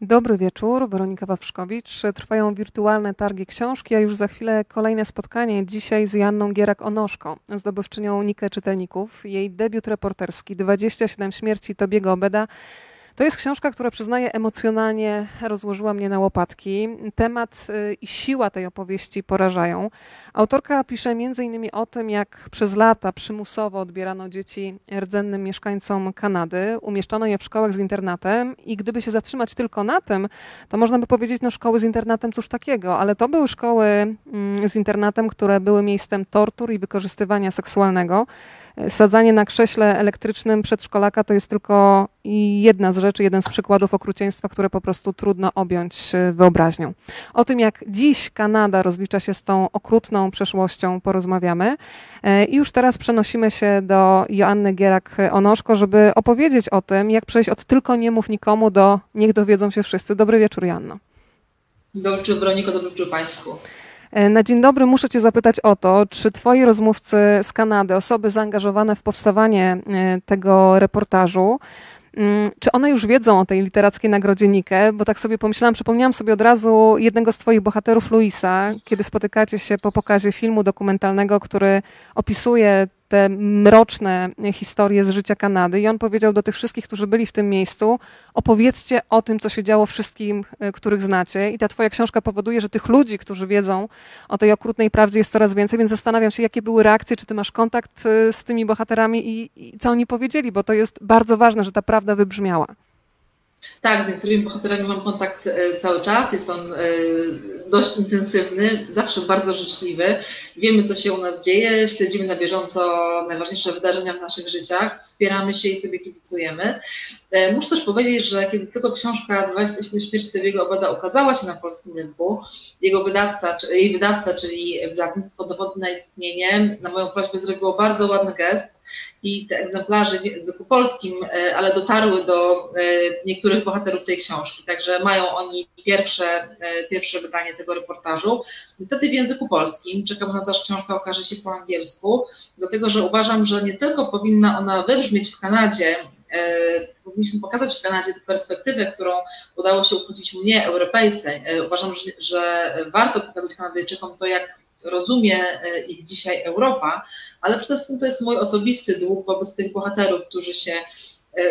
Dobry wieczór, Weronika Wawrzkowicz. Trwają wirtualne targi książki, a już za chwilę kolejne spotkanie. Dzisiaj z Janną Gierak-Onoszko, zdobywczynią Nikę Czytelników. Jej debiut reporterski 27 śmierci Tobiego Obeda to jest książka, która przyznaję emocjonalnie rozłożyła mnie na łopatki. Temat y, i siła tej opowieści porażają. Autorka pisze m.in. o tym, jak przez lata przymusowo odbierano dzieci rdzennym mieszkańcom Kanady, umieszczano je w szkołach z internatem i gdyby się zatrzymać tylko na tym, to można by powiedzieć, no szkoły z internatem cóż takiego, ale to były szkoły mm, z internatem, które były miejscem tortur i wykorzystywania seksualnego. Sadzanie na krześle elektrycznym przedszkolaka to jest tylko jedna z rzeczy, jeden z przykładów okrucieństwa, które po prostu trudno objąć e, wyobraźnią. O tym, jak dziś Kanada rozlicza się z tą okrutną przeszłością, porozmawiamy. E, I już teraz przenosimy się do Joanny Gierak-Onoszko, żeby opowiedzieć o tym, jak przejść od tylko nie mów nikomu do niech dowiedzą się wszyscy. Dobry wieczór, Joanno. Dobry wieczór, Weroniko, dobry wieczór Państwu. E, na dzień dobry muszę Cię zapytać o to, czy Twoi rozmówcy z Kanady, osoby zaangażowane w powstawanie e, tego reportażu, mm, czy one już wiedzą o tej literackiej nagrodzie Nike? Bo tak sobie pomyślałam, przypomniałam sobie od razu jednego z Twoich bohaterów, Luisa, kiedy spotykacie się po pokazie filmu dokumentalnego, który opisuje te mroczne historie z życia Kanady. I on powiedział do tych wszystkich, którzy byli w tym miejscu, opowiedzcie o tym, co się działo wszystkim, e, których znacie. I ta twoja książka powoduje, że tych ludzi, którzy wiedzą o tej okrutnej prawdzie jest coraz więcej, więc zastanawiam się, jakie były reakcje, czy ty masz kontakt e, z tymi bohaterami i, i co oni powiedzieli, bo to jest bardzo ważne, że ta prawda wybrzmiała. Tak, z niektórymi bohaterami mam kontakt e, cały czas. Jest on e, dość intensywny, zawsze bardzo życzliwy. Wiemy, co się u nas dzieje, śledzimy na bieżąco najważniejsze wydarzenia w naszych życiach, wspieramy się i sobie kibicujemy. E, muszę też powiedzieć, że kiedy tylko książka 27 śmierci Tobiego Obada ukazała się na polskim rynku, jego wydawca, jej wydawca, czyli wydawnictwo Dowody na istnienie, na moją prośbę zrobiło bardzo ładny gest i te egzemplarze w języku polskim, e, ale dotarły do e, niektórych bohaterów tej książki. Także mają oni pierwsze, e, pierwsze wydanie tego reportażu. Niestety w języku polskim, czekam na to, że książka okaże się po angielsku, dlatego że uważam, że nie tylko powinna ona wybrzmieć w Kanadzie, powinniśmy pokazać w Kanadzie tę perspektywę, którą udało się uchwycić mnie, Europejce. Uważam, że, że warto pokazać Kanadyjczykom to, jak rozumie e, ich dzisiaj Europa, ale przede wszystkim to jest mój osobisty dług wobec tych bohaterów, którzy się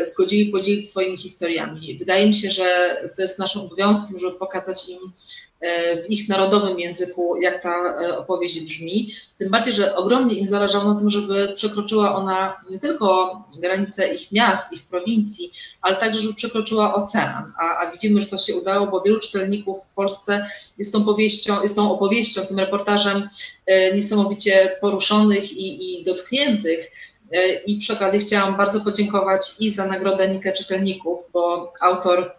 zgodzili podzielić swoimi historiami. Wydaje mi się, że to jest naszym obowiązkiem, żeby pokazać im E, w ich narodowym języku, jak ta e, opowieść brzmi. Tym bardziej, że ogromnie im zależało na tym, żeby przekroczyła ona nie tylko granice ich miast, ich prowincji, ale także, żeby przekroczyła ocean. A, a widzimy, że to się udało, bo wielu czytelników w Polsce jest tą powieścią, jest tą opowieścią, tym reportażem e, niesamowicie poruszonych i, i dotkniętych. I przy okazji chciałam bardzo podziękować i za nagrodę Nikę Czytelników, bo autor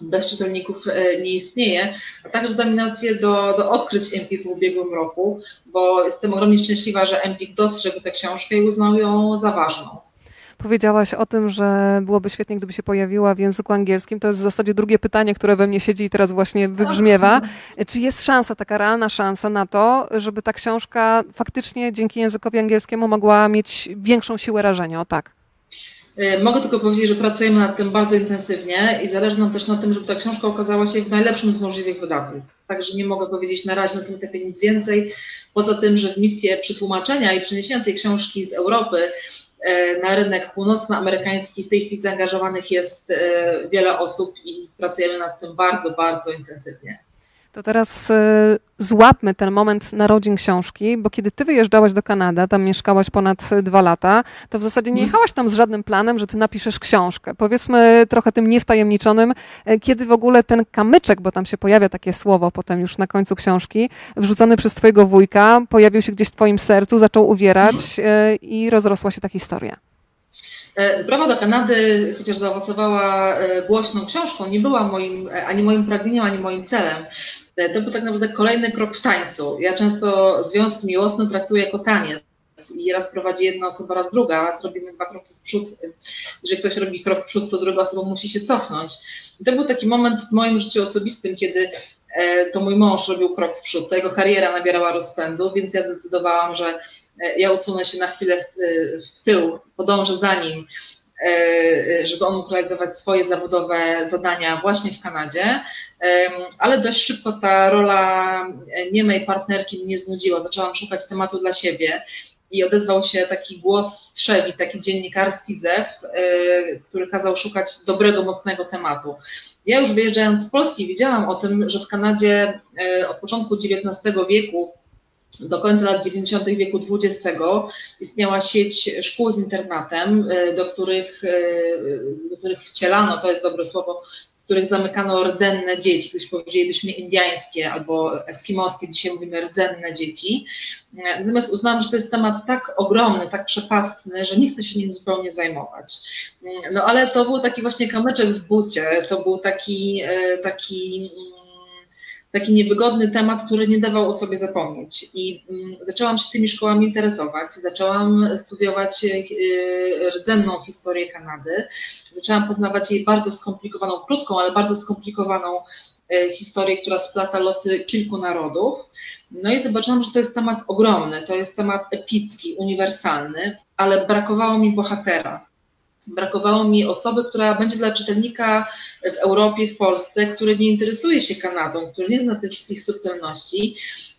bez czytelników e, nie istnieje, a także dominację do, do odkryć Empik w ubiegłym roku, bo jestem ogromnie szczęśliwa, że Empik dostrzegł tę książkę i uznał ją za ważną. Powiedziałaś o tym, że byłoby świetnie, gdyby się pojawiła w języku angielskim. To jest w zasadzie drugie pytanie, które we mnie siedzi i teraz właśnie wybrzmiewa. Czy jest szansa, taka realna szansa na to, żeby ta książka faktycznie dzięki językowi angielskiemu mogła mieć większą siłę rażenia? O tak. E, mogę tylko powiedzieć, że pracujemy nad tym bardzo intensywnie i zależy nam też na tym, żeby ta książka okazała się w najlepszym z możliwych wydawnictw. Także nie mogę powiedzieć na razie na tym etapie nic więcej. Poza tym, że w misję przetłumaczenia i przeniesienia tej książki z Europy na rynek północnoamerykański w tej chwili zaangażowanych jest e, wiele osób i pracujemy nad tym bardzo, bardzo intensywnie. To teraz y, złapmy ten moment narodzin książki, bo kiedy ty wyjeżdżałaś do Kanady, tam mieszkałaś ponad dwa lata, to w zasadzie nie mhm. jechałaś tam z żadnym planem, że ty napiszesz książkę. Powiedzmy trochę tym niewtajemniczonym, y, kiedy w ogóle ten kamyczek, bo tam się pojawia takie słowo potem już na końcu książki, wrzucony przez twojego wujka, pojawił się gdzieś w twoim sercu, zaczął uwierać y, i rozrosła się ta historia. Prawa do Kanady, chociaż zaowocowała głośną książką, nie była moim, ani moim pragnieniem, ani moim celem. E, to był tak naprawdę kolejny krok w tańcu. Ja często związki miłosne traktuję jako taniec. I raz prowadzi jedna osoba, raz druga, raz robimy dwa kroki w przód. Jeżeli ktoś robi krok w przód, to druga osoba musi się cofnąć. I to był taki moment w moim życiu osobistym, kiedy e, to mój mąż robił krok w przód, to jego kariera nabierała rozpędu, więc ja zdecydowałam, że e, ja usunę się na chwilę w, w tył, podążę za nim żeby on mógł realizować swoje zawodowe zadania właśnie w Kanadzie, ale dość szybko ta rola niemej partnerki mnie znudziła. Zaczęłam szukać tematu dla siebie i odezwał się taki głos strzewi, taki dziennikarski zew, który kazał szukać dobrego, mocnego tematu. Ja już wyjeżdżając z Polski widziałam o tym, że w Kanadzie od początku XIX wieku do końca lat 90. wieku XX istniała sieć szkół z internatem, e, do których, e, do których wcielano, to jest dobre słowo, w których zamykano rdzenne dzieci, kiedyś powiedzielibyśmy indiańskie albo eskimoskie, dzisiaj mówimy rdzenne dzieci. E, natomiast uznałam, że to jest temat tak ogromny, tak przepastny, że nie chcę się nim zupełnie zajmować. No ale to był taki właśnie kamyczek w bucie, to był taki, taki taki niewygodny temat, który nie dawał o sobie zapomnieć. I mm, zaczęłam się tymi szkołami interesować, zaczęłam studiować e, rdzenną historię Kanady, zaczęłam poznawać jej bardzo skomplikowaną, krótką, ale bardzo skomplikowaną e, historię, która splata losy kilku narodów. No i zobaczyłam, że to jest temat ogromny, to jest temat epicki, uniwersalny, ale brakowało mi bohatera brakowało mi osoby, która będzie dla czytelnika w Europie, w Polsce, który nie interesuje się Kanadą, który nie zna tych wszystkich subtelności,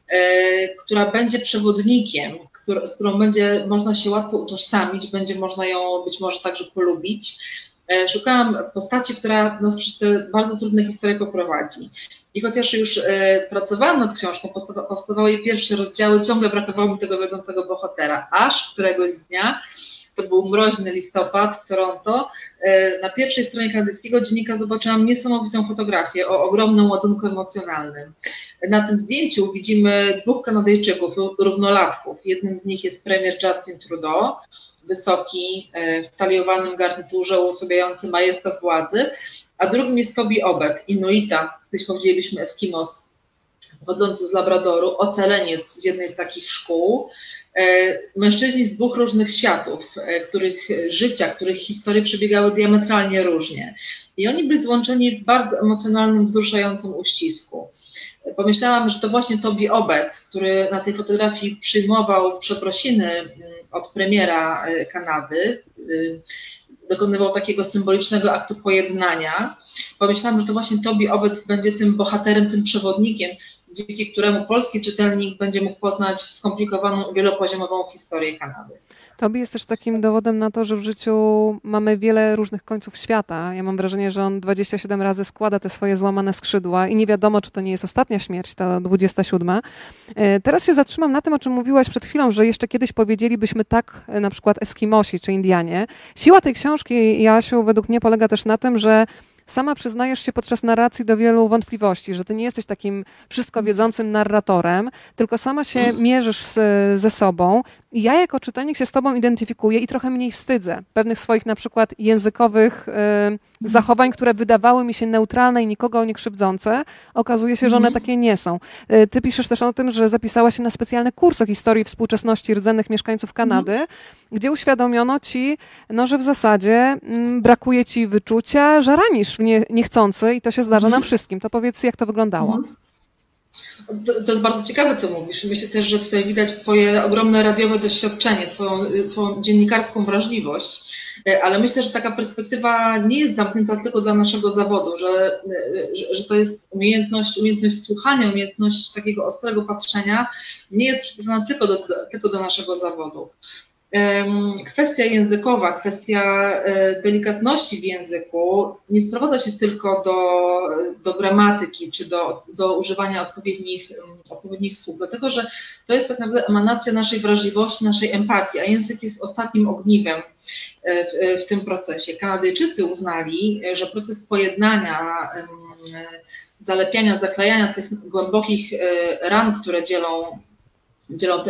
e, która będzie przewodnikiem, z którą będzie można się łatwo utożsamić, będzie można ją być może także polubić. E, szukałam postaci, która nas przez te bardzo trudne historie poprowadzi. I chociaż już e, pracowałam nad książką, powstawały jej pierwsze rozdziały, ciągle brakowało mi tego wiodącego bohatera, aż któregoś dnia to był mroźny listopad w Toronto. E, na pierwszej stronie kanadyjskiego dziennika zobaczyłam niesamowitą fotografię o ogromnym ładunku emocjonalnym. Na tym zdjęciu widzimy dwóch Kanadyjczyków, równolatków. Jednym z nich jest premier Justin Trudeau, wysoki, e, w taliowanym garniturze, uosabiający majestat władzy, a drugim jest Toby Obed, Inuita, kiedyś powiedzielibyśmy Eskimos, pochodzący z Labradoru, ocaleniec z jednej z takich szkół, mężczyźni z dwóch różnych światów, e, których życia, których historie przebiegały diametralnie różnie. I oni byli złączeni w bardzo emocjonalnym, wzruszającym uścisku. Pomyślałam, że to właśnie Tobi Obed, który na tej fotografii przyjmował przeprosiny mm, od premiera e, Kanady, dokonywał takiego symbolicznego aktu pojednania. Pomyślałam, że to właśnie Tobi Obed będzie tym bohaterem, tym przewodnikiem, dzięki któremu polski czytelnik będzie mógł poznać skomplikowaną, wielopoziomową historię Kanady. Tobi jest też takim dowodem na to, że w życiu mamy wiele różnych końców świata. Ja mam wrażenie, że on 27 razy składa te swoje złamane skrzydła i nie wiadomo, czy to nie jest ostatnia śmierć, ta 27. E, teraz się zatrzymam na tym, o czym mówiłaś przed chwilą, że jeszcze kiedyś powiedzielibyśmy tak e, na przykład Eskimosi czy Indianie. Siła tej książki, Jasiu, według mnie polega też na tym, że sama przyznajesz się podczas narracji do wielu wątpliwości, że ty nie jesteś takim wszystko wiedzącym narratorem, tylko sama się mm. mierzysz z, ze sobą i ja jako czytelnik się z tobą identyfikuję i trochę mniej wstydzę pewnych swoich na przykład językowych y, zachowań, które wydawały mi się neutralne i nikogo nie krzywdzące. Okazuje się, że one mhm. takie nie są. Y, ty piszesz też o tym, że zapisałaś się na specjalny kurs o historii współczesności rdzennych mieszkańców Kanady, gdzie uświadomiono ci, no, że w zasadzie mm, brakuje ci wyczucia, że ranisz nie, niechcący i to się zdarza nam mhm. wszystkim. To powiedz, jak to wyglądało. To, to, jest bardzo ciekawe, co mówisz. Myślę też, że tutaj widać Twoje ogromne radiowe doświadczenie, Twoją, twoją dziennikarską wrażliwość, ale myślę, że taka perspektywa nie jest zamknięta tylko dla naszego zawodu, że, że, że to jest umiejętność, umiejętność słuchania, umiejętność takiego ostrego patrzenia, nie jest przypisana tylko do, tylko do naszego zawodu. Kwestia językowa, kwestia e, delikatności w języku nie sprowadza się tylko do, do gramatyki czy do, do używania odpowiednich, odpowiednich słów, dlatego że to jest tak naprawdę emanacja naszej wrażliwości, naszej empatii, a język jest ostatnim ogniwem e, w, w tym procesie. Kanadyjczycy uznali, że proces pojednania, zalepiania, zaklejania tych głębokich e, ran, które dzielą dzielą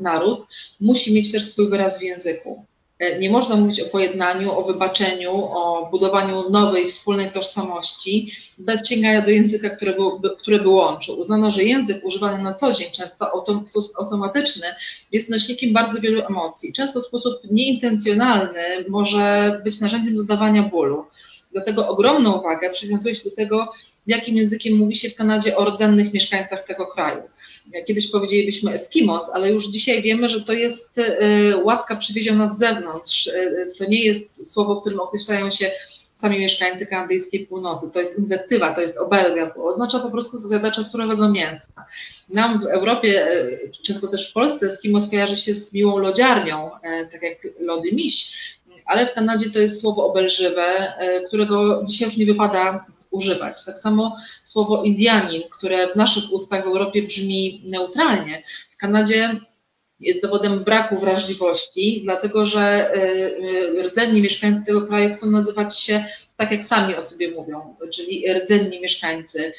naród, musi mieć też swój wyraz w języku. E, nie można mówić o pojednaniu, o wybaczeniu, o budowaniu nowej, wspólnej tożsamości bez sięgania do języka, którego, który by łączył. Uznano, że język używany na co dzień, często w sposób automatyczny, jest nośnikiem bardzo wielu emocji. Często w sposób nieintencjonalny może być narzędziem zadawania bólu. Dlatego ogromną uwagę przywiązuje się do tego, jakim językiem mówi się w Kanadzie o rdzennych mieszkańcach tego kraju. Kiedyś powiedzielibyśmy Eskimos, ale już dzisiaj wiemy, że to jest e, łatka przywieziona z zewnątrz. E, to nie jest słowo, którym określają się sami mieszkańcy kanadyjskiej północy. To jest inwektywa, to jest obelga, oznacza po prostu zjadacza surowego mięsa. Nam w Europie, e, często też w Polsce, Eskimos kojarzy się z miłą lodziarnią, tak jak lody miś, ale w Kanadzie to jest słowo obelżywe, którego dzisiaj już nie wypada używać. Tak samo słowo Indianin, które w naszych ustach w Europie brzmi neutralnie, w Kanadzie jest dowodem braku wrażliwości, dlatego że y, y, rdzenni mieszkańcy tego kraju chcą nazywać się tak, jak sami o sobie mówią, czyli rdzenni mieszkańcy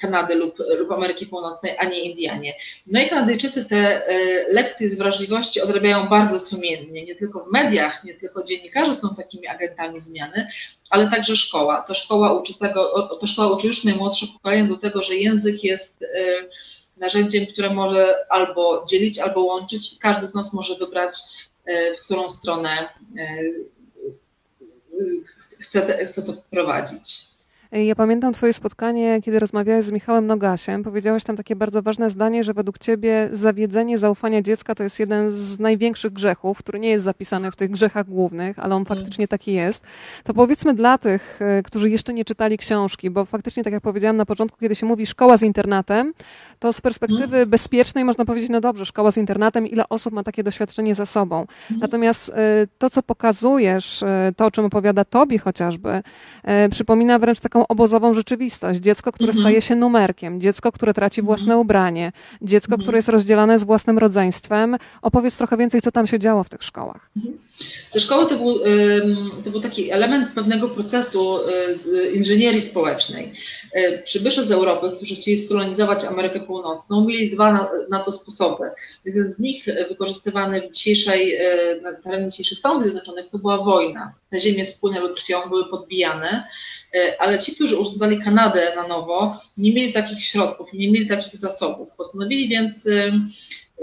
Kanady lub, lub Ameryki Północnej, a nie Indianie. No i Kanadyjczycy te e, lekcje z wrażliwości odrabiają bardzo sumiennie, nie tylko w mediach, nie tylko dziennikarze są takimi agentami zmiany, ale także szkoła. To szkoła uczy tego, to szkoła uczy już najmłodsze pokolenie do tego, że język jest e, narzędziem, które może albo dzielić, albo łączyć i każdy z nas może wybrać, e, w którą stronę chce, chce to prowadzić. Ja pamiętam Twoje spotkanie, kiedy rozmawiałeś z Michałem Nogasiem. Powiedziałeś tam takie bardzo ważne zdanie, że według Ciebie zawiedzenie zaufania dziecka to jest jeden z największych grzechów, który nie jest zapisany w tych grzechach głównych, ale on faktycznie taki jest. To powiedzmy dla tych, e, którzy jeszcze nie czytali książki, bo faktycznie, tak jak powiedziałam na początku, kiedy się mówi szkoła z internatem, to z perspektywy mhm. bezpiecznej można powiedzieć, no dobrze, szkoła z internatem, ile osób ma takie doświadczenie za sobą. Mhm. Natomiast e, to, co pokazujesz, e, to, o czym opowiada Tobi chociażby, przypomina wręcz taką obozową rzeczywistość. Dziecko, które mhm. staje się numerkiem, dziecko, które traci mhm. własne ubranie, dziecko, które jest rozdzielane z własnym rodzeństwem. Opowiedz trochę więcej, co tam się działo w tych szkołach. Mhm. Te szkoły to był, to był taki element pewnego procesu y, inżynierii społecznej. Y, przybysze z Europy, którzy chcieli skolonizować Amerykę Północną, mieli dwa na, na to sposoby. Jeden z nich wykorzystywany w dzisiejszej, na terenie dzisiejszych Stanów Zjednoczonych to była wojna. Te ziemie spłynęły krwią, były podbijane, ale ci, którzy urządzali Kanadę na nowo, nie mieli takich środków, nie mieli takich zasobów. Postanowili więc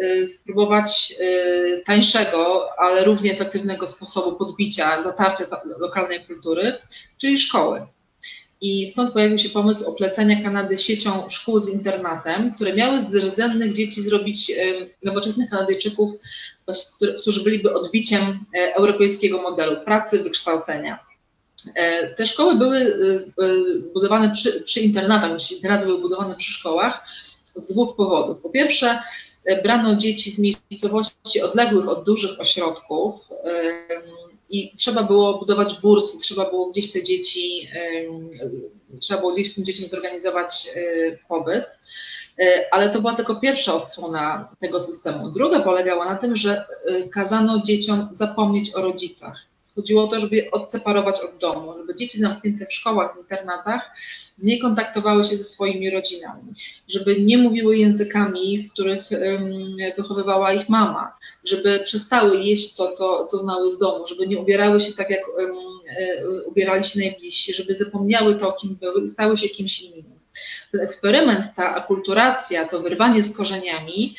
Y, spróbować y, tańszego, ale równie efektywnego sposobu podbicia, zatarcia lokalnej kultury, czyli szkoły. I stąd pojawił się pomysł oplecenia Kanady siecią szkół z internatem, które miały z rdzennych dzieci zrobić y, nowoczesnych Kanadyjczyków, którzy byliby odbiciem europejskiego modelu pracy, wykształcenia. Te szkoły były budowane przy, przy internatach, jeśli internaty były budowane przy szkołach, z dwóch powodów. Po pierwsze, brano dzieci z miejscowości odległych od dużych ośrodków i trzeba było budować bursy, trzeba było gdzieś te dzieci, trzeba było gdzieś tym dzieciom zorganizować e, pobyt. E, ale to była tylko pierwsza odsłona tego systemu. Druga polegała na tym, że e, kazano dzieciom zapomnieć o rodzicach. Chodziło o to, żeby je odseparować od domu, żeby dzieci zamknięte w szkołach, w internatach nie kontaktowały się ze swoimi rodzinami, żeby nie mówiły językami, w których wychowywała ich mama, żeby przestały jeść to, co, co znały z domu, żeby nie ubierały się tak, jak e, ubierali się najbliżsi, żeby zapomniały to, kim były i stały się kimś innym. Ten eksperyment, ta akulturacja, to wyrwanie z korzeniami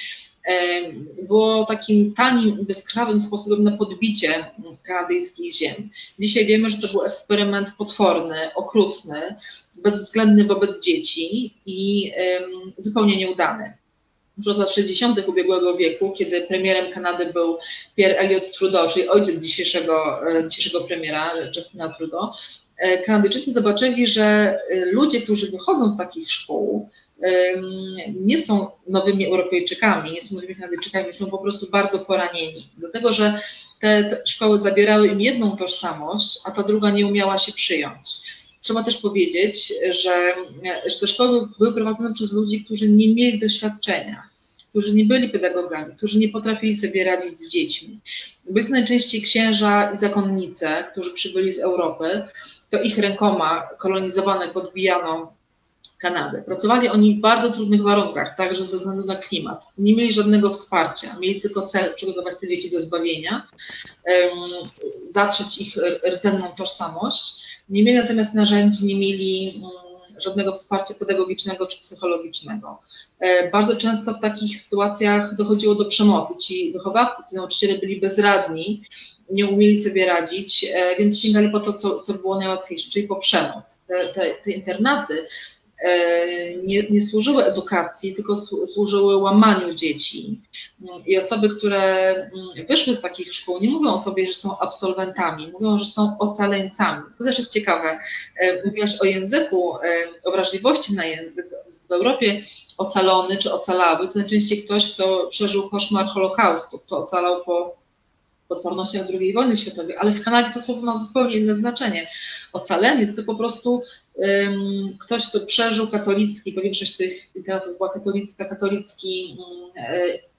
było takim tanim, bezkrawym sposobem na podbicie kanadyjskich ziem. Dzisiaj wiemy, że to był eksperyment potworny, okrutny, bezwzględny wobec dzieci i zupełnie nieudany. Już od lat 60. ubiegłego wieku, kiedy premierem Kanady był Pierre Elliott Trudeau, czyli ojciec dzisiejszego, e, dzisiejszego premiera Justina Trudeau, e, Kanadyjczycy zobaczyli, że e, ludzie, którzy wychodzą z takich szkół, nie są nowymi Europejczykami, nie są nowymi Kanadyjczykami, są po prostu bardzo poranieni. Dlatego, że te, szkoły zabierały im jedną tożsamość, a ta druga nie umiała się przyjąć. Trzeba też powiedzieć, że, że te szkoły były prowadzone przez ludzi, którzy nie mieli doświadczenia, którzy nie byli pedagogami, którzy nie potrafili sobie radzić z dziećmi. Byli to najczęściej księża i zakonnice, którzy przybyli z Europy, to ich rękoma kolonizowane podbijano Kanadę. Pracowali oni w bardzo trudnych warunkach, także ze względu na klimat. Nie mieli żadnego wsparcia, mieli tylko cel przygotować te dzieci do zbawienia, zatrzeć ich rdzenną tożsamość. Nie mieli natomiast narzędzi, nie mieli mm, żadnego wsparcia pedagogicznego czy psychologicznego. E, bardzo często w takich sytuacjach dochodziło do przemocy. Ci wychowawcy, ci nauczyciele byli bezradni, nie umieli sobie radzić, e, więc sięgali po to, co, co było najłatwiejsze, czyli po przemoc. Te, te, te internaty nie, nie służyły edukacji, tylko służyły łamaniu dzieci. I osoby, które mm, wyszły z takich szkół, nie mówią o sobie, że są absolwentami, mówią, że są ocaleńcami. To też jest ciekawe. Mówiłaś o języku, o wrażliwości na język. W Europie ocalony czy ocalały to najczęściej ktoś, kto przeżył koszmar Holokaustu, kto ocalał po potwornościach II wojny światowej, ale w Kanadzie to słowo ma zupełnie inne znaczenie. Ocaleniec to po prostu ktoś, kto przeżył katolicki, bo większość tych internatów była katolicka, katolicki um,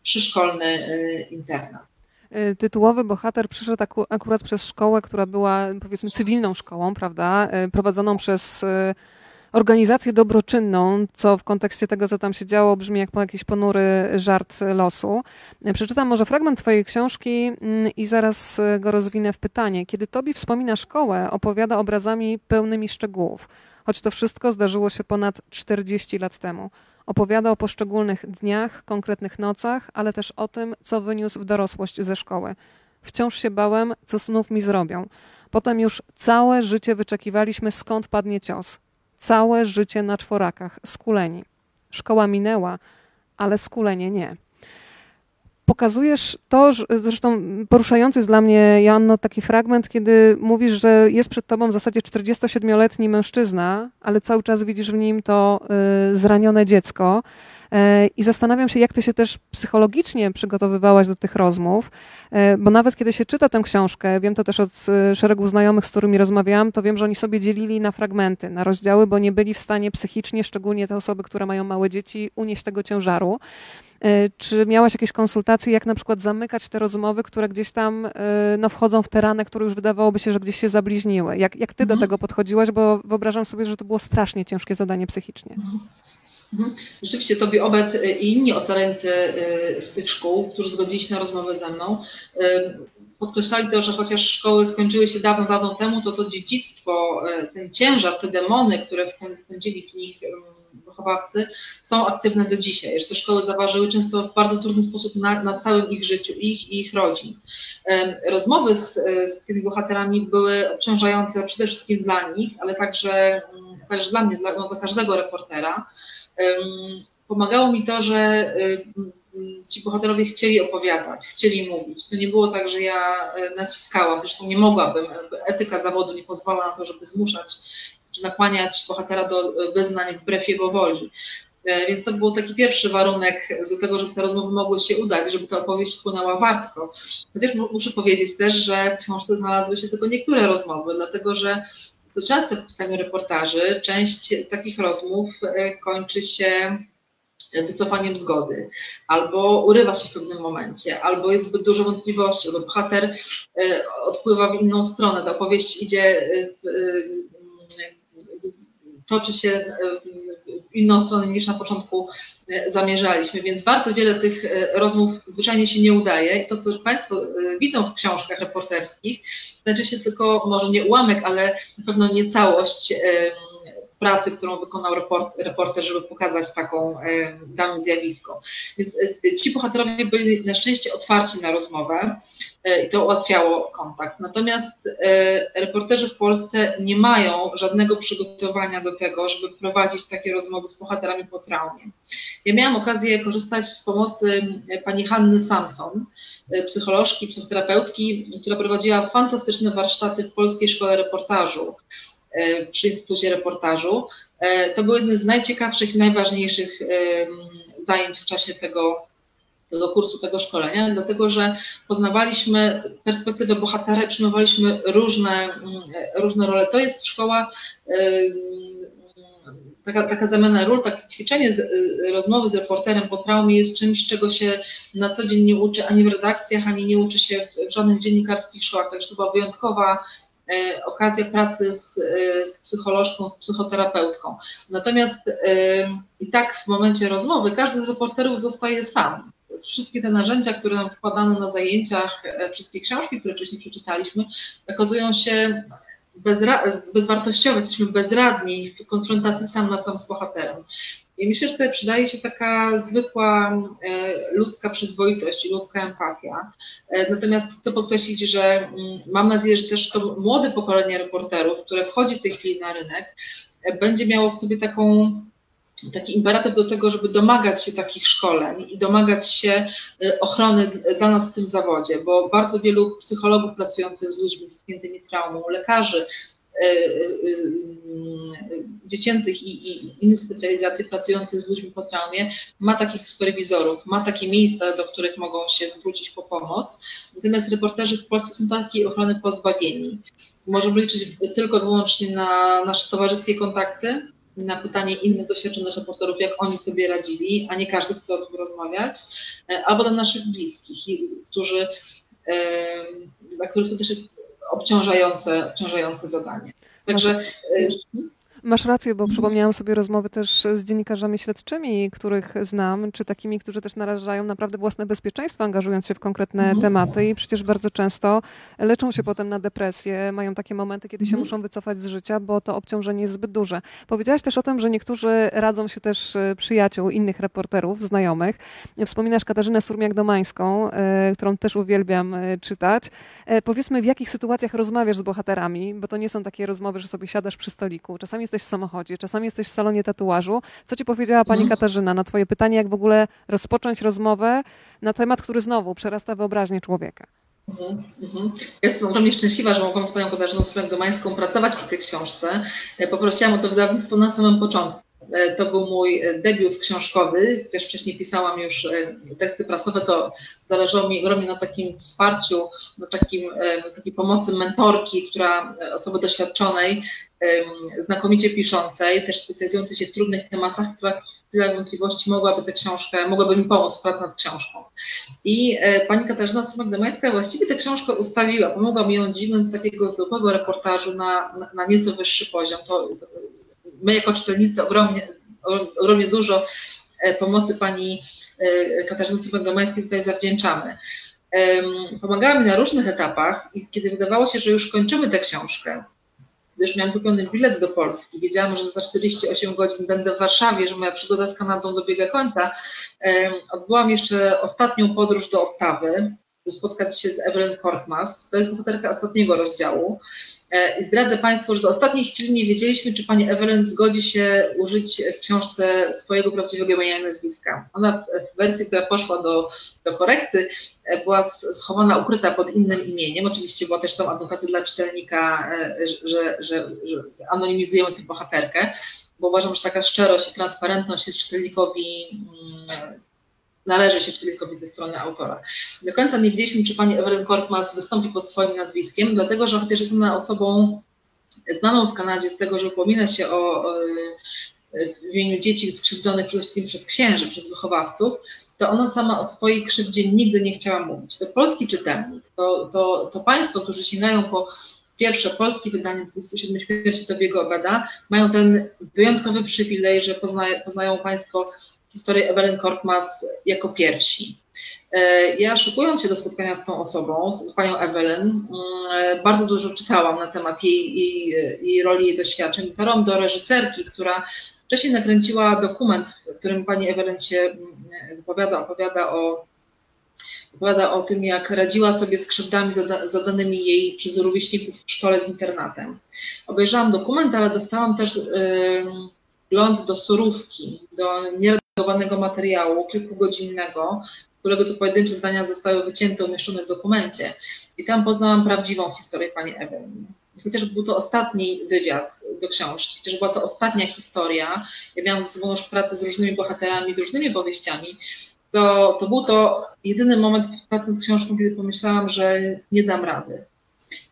przyszkolny e, internat. E, tytułowy bohater przyszedł akurat przez szkołę, która była powiedzmy cywilną szkołą, prawda, prowadzoną przez organizację dobroczynną, co w kontekście tego, co tam się działo, brzmi jak jakiś ponury żart losu. Przeczytam może fragment Twojej książki mm, i zaraz go rozwinę w pytanie. Kiedy Tobie wspomina szkołę, opowiada obrazami pełnymi szczegółów, choć to wszystko zdarzyło się ponad 40 lat temu. Opowiada o poszczególnych dniach, konkretnych nocach, ale też o tym, co wyniósł w dorosłość ze szkoły. Wciąż się bałem, co snów mi zrobią. Potem już całe życie wyczekiwaliśmy, skąd padnie cios całe życie na czworakach, skuleni. Szkoła minęła, ale skulenie nie. Pokazujesz to, zresztą poruszający jest dla mnie, Janno, taki fragment, kiedy mówisz, że jest przed tobą w zasadzie 47-letni mężczyzna, ale cały czas widzisz w nim to y, zranione dziecko. E, I zastanawiam się, jak ty się też psychologicznie przygotowywałaś do tych rozmów, e, bo nawet kiedy się czyta tę książkę, wiem to też od e, szeregu znajomych, z którymi rozmawiałam, to wiem, że oni sobie dzielili na fragmenty, na rozdziały, bo nie byli w stanie psychicznie, szczególnie te osoby, które mają małe dzieci, unieść tego ciężaru. Czy miałaś jakieś konsultacje, jak na przykład zamykać te rozmowy, które gdzieś tam no, wchodzą w te rany, które już wydawałoby się, że gdzieś się zabliźniły? Jak, jak ty mhm. do tego podchodziłaś? Bo wyobrażam sobie, że to było strasznie ciężkie zadanie psychicznie. Mhm. Mhm. Rzeczywiście Tobie Obet i inni ocaleńcy y, z tych szkół, którzy zgodzili się na rozmowę ze mną, podkreślali to, że chociaż szkoły skończyły się dawno, dawno temu, to to dziedzictwo, ten ciężar, te demony, które wpędzili w nich wychowawcy, są aktywne do dzisiaj. Że te szkoły zaważyły często w bardzo trudny sposób na, na całym ich życiu, ich i ich rodzin. Rozmowy z, z tymi bohaterami były obciążające przede wszystkim dla nich, ale także, mm, także dla mnie, dla, no, dla każdego reportera pomagało mi to, że ci bohaterowie chcieli opowiadać, chcieli mówić. To nie było tak, że ja e, naciskałam, zresztą nie mogłabym, etyka zawodu nie pozwala na to, żeby zmuszać czy nakłaniać bohatera do e, wyznań wbrew jego woli. E, więc to był taki pierwszy warunek do tego, żeby te rozmowy mogły się udać, żeby ta opowieść wpłynęła wartko. Chociaż muszę powiedzieć też, że w książce znalazły się tylko niektóre rozmowy, dlatego że co często w pisaniu reportaży, część takich rozmów e, kończy się wycofaniem zgody, albo urywa się w pewnym momencie, albo jest zbyt dużo wątpliwości, albo bohater odpływa w inną stronę, ta opowieść idzie, toczy się w inną stronę niż na początku e, zamierzaliśmy, więc bardzo wiele tych e, rozmów zwyczajnie się nie udaje. I to, co Państwo e, widzą w książkach reporterskich, znaczy się tylko może nie ułamek, ale na pewno nie całość pracy, którą wykonał reporter, żeby pokazać taką dane zjawisko. Więc ci bohaterowie byli na szczęście otwarci na rozmowę i to ułatwiało kontakt. Natomiast reporterzy w Polsce nie mają żadnego przygotowania do tego, żeby prowadzić takie rozmowy z bohaterami po traumie. Ja miałam okazję korzystać z pomocy pani Hanny Samson, psycholożki, psychoterapeutki, która prowadziła fantastyczne warsztaty w Polskiej Szkole Reportażu. E, przy Instytucie Reportażu. E, to były jedne z najciekawszych i najważniejszych e, zajęć w czasie tego, tego kursu, tego szkolenia, dlatego że poznawaliśmy perspektywę bohatera, przyjmowaliśmy różne, różne role. To jest szkoła, taka, taka zamiana ról, takie ćwiczenie z, rozmowy z reporterem po traumie jest czymś, czego się na co dzień nie uczy ani w redakcjach, ani nie uczy się w żadnych dziennikarskich szkołach. Także to była wyjątkowa E, okazja pracy z, e, z psycholożką, z psychoterapeutką. Natomiast i tak w momencie rozmowy każdy z reporterów zostaje sam. Wszystkie te narzędzia, które nam wkładano na zajęciach, wszystkie książki, które wcześniej przeczytaliśmy, okazują się bezwartościowe, jesteśmy bezradni w konfrontacji sam na sam z bohaterem. I myślę, że tutaj przydaje się taka zwykła e, ludzka przyzwoitość i ludzka empatia. E, natomiast chcę podkreślić, że mm, mam nadzieję, że też to młode pokolenie reporterów, które wchodzi w tej chwili na rynek, e, będzie miało w sobie taką taki imperatyw do tego, żeby domagać się takich szkoleń i domagać się y, ochrony dla nas w tym zawodzie, bo bardzo wielu psychologów pracujących z ludźmi dotkniętymi traumą, lekarzy, y, y, dziecięcych i, i, innych specjalizacji pracujących z ludźmi po traumie ma takich superwizorów, ma takie miejsca, do których mogą się zwrócić po pomoc. Natomiast reporterzy w Polsce są takiej ochrony pozbawieni. Możemy liczyć tylko i wyłącznie na nasze towarzyskie kontakty, na pytanie innych doświadczonych reporterów, jak oni sobie radzili, a nie każdy chce o tym rozmawiać, e, albo do naszych bliskich, którzy, dla których to też jest obciążające, obciążające zadanie. Także. E, Masz rację, bo przypomniałam sobie rozmowy też z dziennikarzami śledczymi, których znam, czy takimi, którzy też narażają naprawdę własne bezpieczeństwo, angażując się w konkretne mhm. tematy i przecież bardzo często leczą się potem na depresję, mają takie momenty, kiedy się mhm. muszą wycofać z życia, bo to obciążenie jest zbyt duże. Powiedziałaś też o tym, że niektórzy radzą się też e, przyjaciół, innych reporterów, znajomych. Wspominasz Katarzynę Surmiak-Domańską, e, którą też uwielbiam e, czytać. Powiedzmy, w jakich sytuacjach rozmawiasz z bohaterami, bo to nie są takie rozmowy, że sobie siadasz przy stoliku. Czasami jesteś w samochodzie, czasami jesteś w salonie tatuażu. Co ci powiedziała pani mhm. Katarzyna na twoje pytanie, jak w ogóle rozpocząć rozmowę na temat, który znowu przerasta wyobraźnię człowieka? Mhm, mhm. Jestem ogromnie szczęśliwa, że mogłam z panią Katarzyną Spręg-Domańską pracować przy tej książce. E, poprosiłam o to wydawnictwo na samym początku. E, to był mój e, debiut książkowy, chociaż wcześniej pisałam już teksty prasowe, to zależało mi ogromnie na takim wsparciu, na takim, takiej pomocy mentorki, która osoby doświadczonej znakomicie piszącej, też specjalizującej się w trudnych tematach, która chwilę wątpliwości mogłaby tę książkę, mogłaby mi pomóc w pracy nad książką. I e, pani Katarzyna Strumek-Domańska właściwie tę książkę ustawiła, pomogła mi ją dźwignąć z takiego zwykłego reportażu na, na, na nieco wyższy poziom. To, my jako czytelnicy ogromnie, ogromnie dużo e, pomocy pani e, Katarzyny Strumek-Domańskiej tutaj zawdzięczamy. Pomagała mi na różnych etapach i kiedy wydawało się, że już kończymy tę książkę, gdyż miałam kupiony bilet do Polski. Wiedziałam, że za 48 godzin będę w Warszawie, że moja przygoda z Kanadą dobiega końca. Odbyłam jeszcze ostatnią podróż do Ottawy, spotkać się z Evelyn Korkmaz. To jest bohaterka ostatniego rozdziału. E, I zdradzę Państwu, że do ostatniej chwili nie wiedzieliśmy, czy pani Evelyn zgodzi się użyć w książce swojego prawdziwego imienia i nazwiska. Ona w wersji, która poszła do, do korekty, e, była schowana, ukryta pod innym imieniem. Oczywiście była też tą adnotacja dla czytelnika, e, że, że, że anonimizujemy tę bohaterkę, bo uważam, że taka szczerość i transparentność jest czytelnikowi mm, należy się czytelnikowi ze strony autora. Do końca nie wiedzieliśmy, czy pani Evelyn Korkmaz wystąpi pod swoim nazwiskiem, dlatego że chociaż jest ona osobą znaną w Kanadzie z tego, że upomina się o, o w imieniu dzieci skrzywdzonych przede wszystkim przez księży, przez wychowawców, to ona sama o swojej krzywdzie nigdy nie chciała mówić. To polski czytelnik, to, to, to państwo, którzy sięgają po pierwsze polskie wydanie 27 śmierci Tobiego Obeda, mają ten wyjątkowy przywilej, że poznaje, poznają Państwo historię Evelyn Korkmaz jako pierwsi. E, ja szykując się do spotkania z tą osobą, z panią Evelyn, mm, bardzo dużo czytałam na temat jej, jej, jej roli, jej doświadczeń. Dotarłam do reżyserki, która wcześniej nakręciła dokument, w którym pani Evelyn się mm, wypowiada, opowiada o, opowiada o tym, jak radziła sobie z krzywdami zadanymi jej przez rówieśników w szkole z internatem. Obejrzałam dokument, ale dostałam też wgląd do surówki, do nieredagowanego materiału kilkugodzinnego, którego to pojedyncze zdania zostały wycięte, umieszczone w dokumencie. I tam poznałam prawdziwą historię pani Eweliny. Chociaż był to ostatni wywiad do książki, chociaż była to ostatnia historia, ja miałam ze sobą już pracę z różnymi bohaterami, z różnymi powieściami, to, to był to jedyny moment w pracy nad książką, kiedy pomyślałam, że nie dam rady,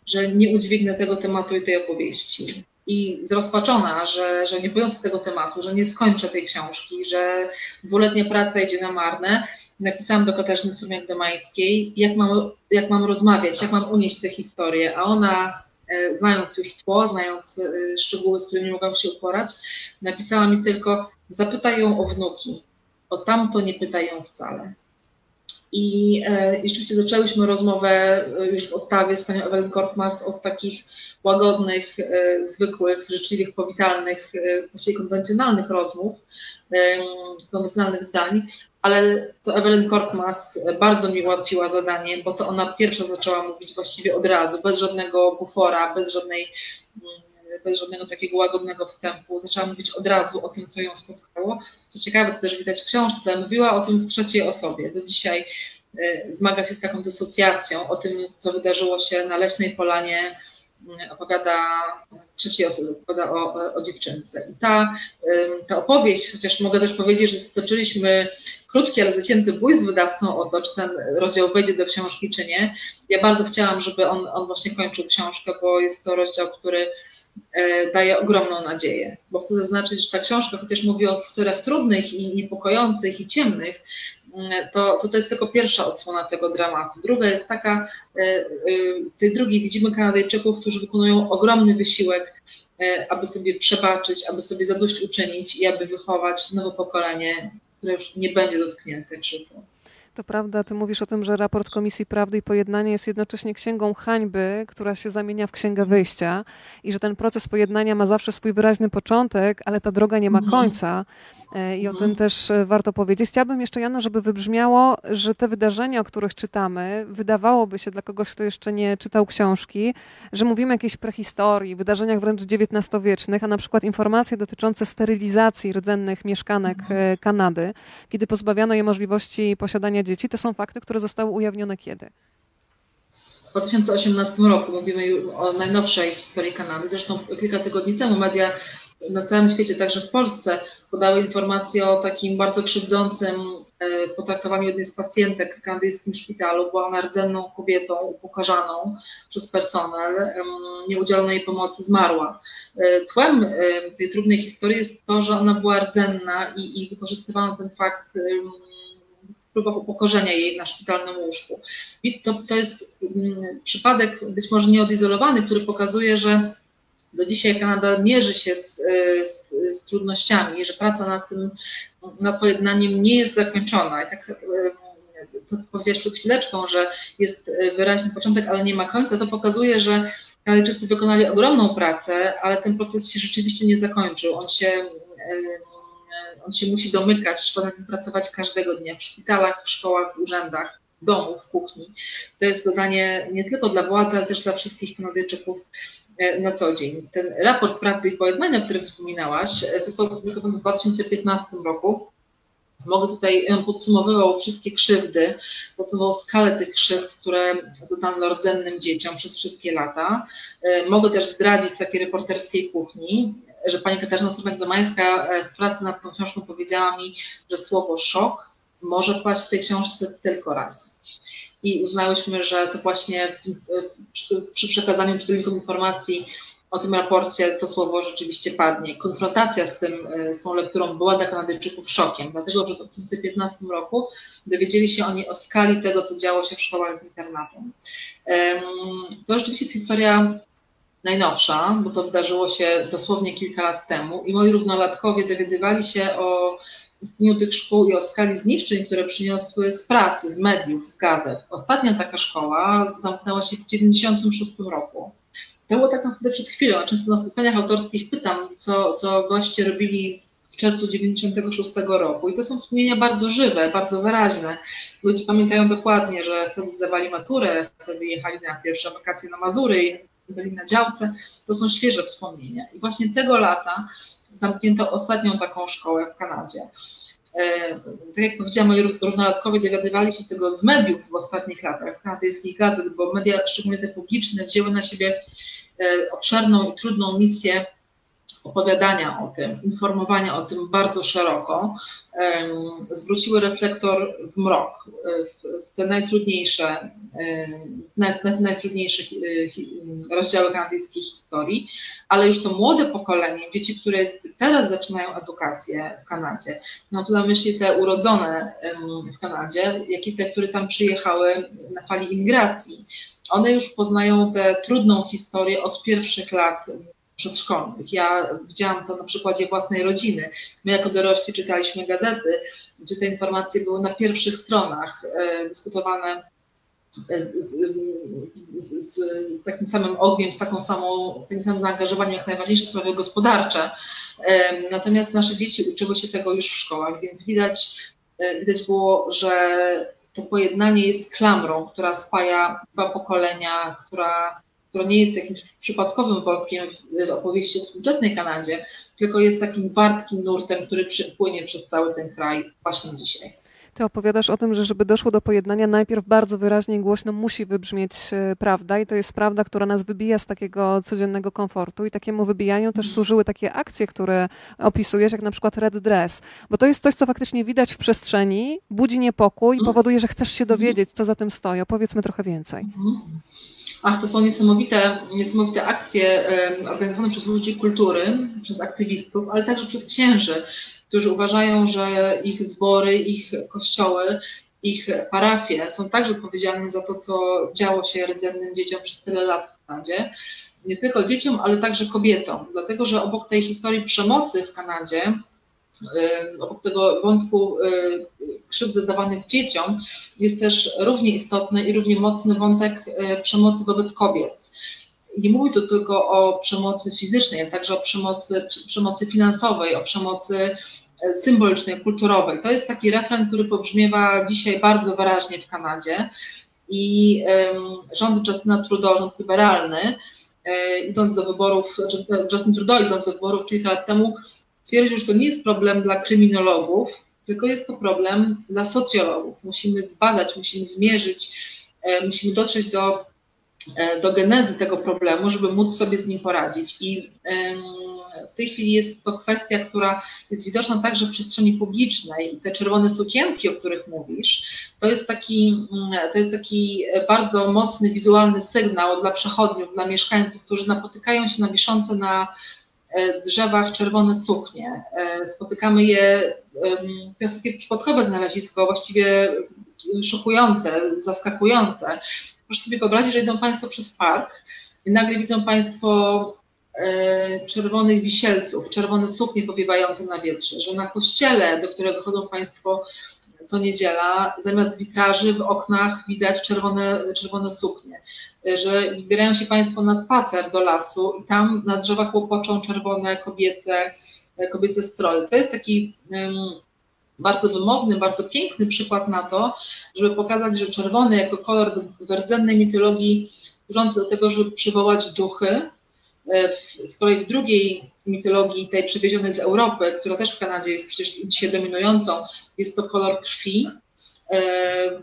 że nie udźwignę tego tematu i tej opowieści i zrozpaczona, że, że nie bojąc tego tematu, że nie skończę tej książki, że dwuletnia praca idzie na marne, napisałam do Katarzyny Surmiak-Domańskiej, jak mam, jak mam rozmawiać, jak mam unieść tę historię, a ona e, znając już tło, znając e, szczegóły, z którymi mogłam się uporać, napisała mi tylko zapytaj ją o wnuki, o tamto nie pytają wcale. I, e, rzeczywiście zaczęłyśmy rozmowę e, już w Ottawie z panią Ewelyn Korkmas od takich łagodnych, e, zwykłych, życzliwych, powitalnych, właściwie konwencjonalnych rozmów, konwencjonalnych zdań, ale to Ewelyn Korkmas bardzo mi ułatwiła zadanie, bo to ona pierwsza zaczęła mówić właściwie od razu, bez żadnego bufora, bez żadnej bez żadnego takiego łagodnego wstępu. Zaczęła mówić od razu o tym, co ją spotkało. Co ciekawe, to też widać w książce, mówiła o tym w trzeciej osobie. Do dzisiaj zmaga się z taką dysocjacją, o tym, co wydarzyło się na Leśnej Polanie, opowiada trzeciej osoby, opowiada o, o dziewczynce. I ta, ta opowieść, chociaż mogę też powiedzieć, że stoczyliśmy krótki, ale zacięty bój z wydawcą o to, czy ten rozdział wejdzie do książki, czy nie. Ja bardzo chciałam, żeby on, on właśnie kończył książkę, bo jest to rozdział, który e, daje ogromną nadzieję. Bo chcę zaznaczyć, że ta książka, chociaż mówi o historiach trudnych i niepokojących i ciemnych, to, to, to jest tylko pierwsza odsłona tego dramatu. Druga jest taka, e, e, w tej drugiej widzimy Kanadyjczyków, którzy wykonują ogromny wysiłek, e, aby sobie przebaczyć, aby sobie zadośćuczynić i aby wychować nowe pokolenie, które już nie będzie dotknięte krzywdą. To prawda, ty mówisz o tym, że raport Komisji Prawdy i Pojednania jest jednocześnie księgą hańby, która się zamienia w księgę wyjścia i że ten proces pojednania ma zawsze swój wyraźny początek, ale ta droga nie ma mhm. końca. E, I o tym też e, warto powiedzieć. Chciałabym jeszcze, Jano, żeby wybrzmiało, że te wydarzenia, o których czytamy, wydawałoby się dla kogoś, kto jeszcze nie czytał książki, że mówimy o jakiejś prehistorii, wydarzeniach wręcz XIX-wiecznych, a na przykład informacje dotyczące sterylizacji rdzennych mieszkanek mhm. e, Kanady, kiedy pozbawiano je możliwości posiadania dzieci, to są fakty, które zostały ujawnione kiedy? W 2018 roku mówimy o najnowszej historii Kanady. Zresztą kilka tygodni temu media na całym świecie, także w Polsce, podały informacje o takim bardzo krzywdzącym e, potraktowaniu jednej z pacjentek w kanadyjskim szpitalu. Była ona rdzenną kobietą upokarzaną przez personel. Nie udzielono jej pomocy, zmarła. E, tłem tej trudnej historii jest to, że ona była rdzenna i, i wykorzystywano ten fakt próbach upokorzenia jej na szpitalnym łóżku. I to, to jest mm, przypadek być może nieodizolowany, który pokazuje, że do dzisiaj Kanada mierzy się z, z, z, trudnościami, że praca nad tym, nad pojednaniem nie jest zakończona. I tak to, co powiedziałeś przed chwileczką, że jest wyraźny początek, ale nie ma końca, to pokazuje, że Kanadyjczycy wykonali ogromną pracę, ale ten proces się rzeczywiście nie zakończył. On się, on się musi domykać, trzeba pracować każdego dnia w szpitalach, w szkołach, w urzędach w domu, w kuchni. To jest zadanie nie tylko dla władzy, ale też dla wszystkich Kanadyjczyków E, na co dzień. Ten raport Prawdy i Pojednania, o którym wspominałaś, e, został opublikowany w 2015 roku. Mogę tutaj, on podsumowywał wszystkie krzywdy, podsumował skalę tych krzywd, które dodano rdzennym dzieciom przez wszystkie lata. E, mogę też zdradzić z takiej reporterskiej kuchni, że pani Katarzyna Sobek-Domańska w pracy nad tą książką powiedziała mi, że słowo szok może paść w tej książce tylko raz i uznałyśmy, że to właśnie przy przekazaniu czytelnikom informacji o tym raporcie to słowo rzeczywiście padnie. Konfrontacja z, tym, z tą lekturą była dla Kanadyjczyków szokiem, dlatego że w 2015 roku dowiedzieli się oni o skali tego, co działo się w szkołach z internatem. To rzeczywiście jest historia najnowsza, bo to wydarzyło się dosłownie kilka lat temu i moi równolatkowie dowiadywali się o istnieniu tych szkół i o skali zniszczeń, które przyniosły z prasy, z mediów, z gazet. Ostatnia taka szkoła zamknęła się w 1996 roku. Było tak naprawdę przed chwilą. Często na spotkaniach autorskich pytam, co, co goście robili w czerwcu 1996 roku. I to są wspomnienia bardzo żywe, bardzo wyraźne. Ludzie pamiętają dokładnie, że wtedy zdawali maturę, wtedy jechali na pierwsze wakacje na Mazury, byli na działce. To są świeże wspomnienia. I właśnie tego lata zamknięto ostatnią taką szkołę w Kanadzie. E, tak jak powiedziałam, moi równolatkowie dowiadywali się tego z mediów w ostatnich latach, z kanadyjskich gazet, bo media, szczególnie te publiczne, wzięły na siebie obszerną i trudną misję opowiadania o tym, informowania o tym bardzo szeroko, zwróciły reflektor w mrok, w te najtrudniejsze, w najtrudniejsze rozdziały kanadyjskiej historii, ale już to młode pokolenie, dzieci, które teraz zaczynają edukację w Kanadzie, mam tu na myśli te urodzone w Kanadzie, jak i te, które tam przyjechały na fali imigracji, one już poznają tę trudną historię od pierwszych lat przedszkolnych. Ja widziałam to na przykładzie własnej rodziny. My jako dorośli czytaliśmy gazety, gdzie te informacje były na pierwszych stronach e, dyskutowane e, z, z, z, takim samym ogniem, z taką samą, takim samym zaangażowaniem jak najważniejsze sprawy gospodarcze. E, natomiast nasze dzieci uczyły się tego już w szkołach, więc widać, widać było, że to pojednanie jest klamrą, która spaja dwa pokolenia, która która nie jest jakimś przypadkowym wątkiem w opowieści o współczesnej Kanadzie, tylko jest takim wartkim nurtem, który przypłynie przez cały ten kraj właśnie dzisiaj. Ty opowiadasz o tym, że żeby doszło do pojednania, najpierw bardzo wyraźnie i głośno musi wybrzmieć e, prawda i to jest prawda, która nas wybija z takiego codziennego komfortu i takiemu wybijaniu też służyły takie akcje, które opisujesz, jak na przykład Red Dress, bo to jest coś, co faktycznie widać w przestrzeni, budzi niepokój i powoduje, że chcesz się dowiedzieć, co za tym stoi. Opowiedzmy trochę więcej. Ach, to są niesamowite, niesamowite akcje organizowane przez ludzi kultury, przez aktywistów, ale także przez księży którzy uważają, że ich zbory, ich kościoły, ich parafie są także odpowiedzialne za to, co działo się rdzennym dzieciom przez tyle lat w Kanadzie. Nie tylko dzieciom, ale także kobietom, dlatego że obok tej historii przemocy w Kanadzie, obok tego wątku y, krzywd zadawanych dzieciom, jest też równie istotny i równie mocny wątek y, przemocy wobec kobiet nie mówi tu tylko o przemocy fizycznej, ale także o przemocy, przemocy finansowej, o przemocy e, symbolicznej, kulturowej. To jest taki refren, który pobrzmiewa dzisiaj bardzo wyraźnie w Kanadzie i rząd Justina Trudeau, rząd liberalny, e, idąc do wyborów, Justin Trudeau idąc do wyborów kilka lat temu, stwierdził, że to nie jest problem dla kryminologów, tylko jest to problem dla socjologów. Musimy zbadać, musimy zmierzyć, e, musimy dotrzeć do E, do genezy tego problemu, żeby móc sobie z nim poradzić. I w tej chwili jest to kwestia, która jest widoczna także w przestrzeni publicznej. Te czerwone sukienki, o których mówisz, to jest taki, mm, to jest taki bardzo mocny wizualny sygnał dla przechodniów, dla mieszkańców, którzy napotykają się na wiszące na drzewach czerwone suknie. E, spotykamy je, to jest takie przypadkowe znalezisko, właściwie szokujące, zaskakujące, Proszę sobie wyobrazić, że idą Państwo przez park i nagle widzą Państwo e, czerwonych wisielców, czerwone suknie powiewające na wietrze, że na kościele, do którego chodzą Państwo co niedziela, zamiast witraży w oknach widać czerwone, czerwone suknie, że wybierają się Państwo na spacer do lasu i tam na drzewach łopoczą czerwone kobiece, kobiece stroje. To jest taki bardzo wymowny, bardzo piękny przykład na to, żeby pokazać, że czerwony jako kolor w rdzennej mitologii służący do tego, żeby przywołać duchy. E, z kolei w drugiej mitologii, tej przywiezionej z Europy, która też w Kanadzie jest przecież dzisiaj dominującą, jest to kolor krwi. E,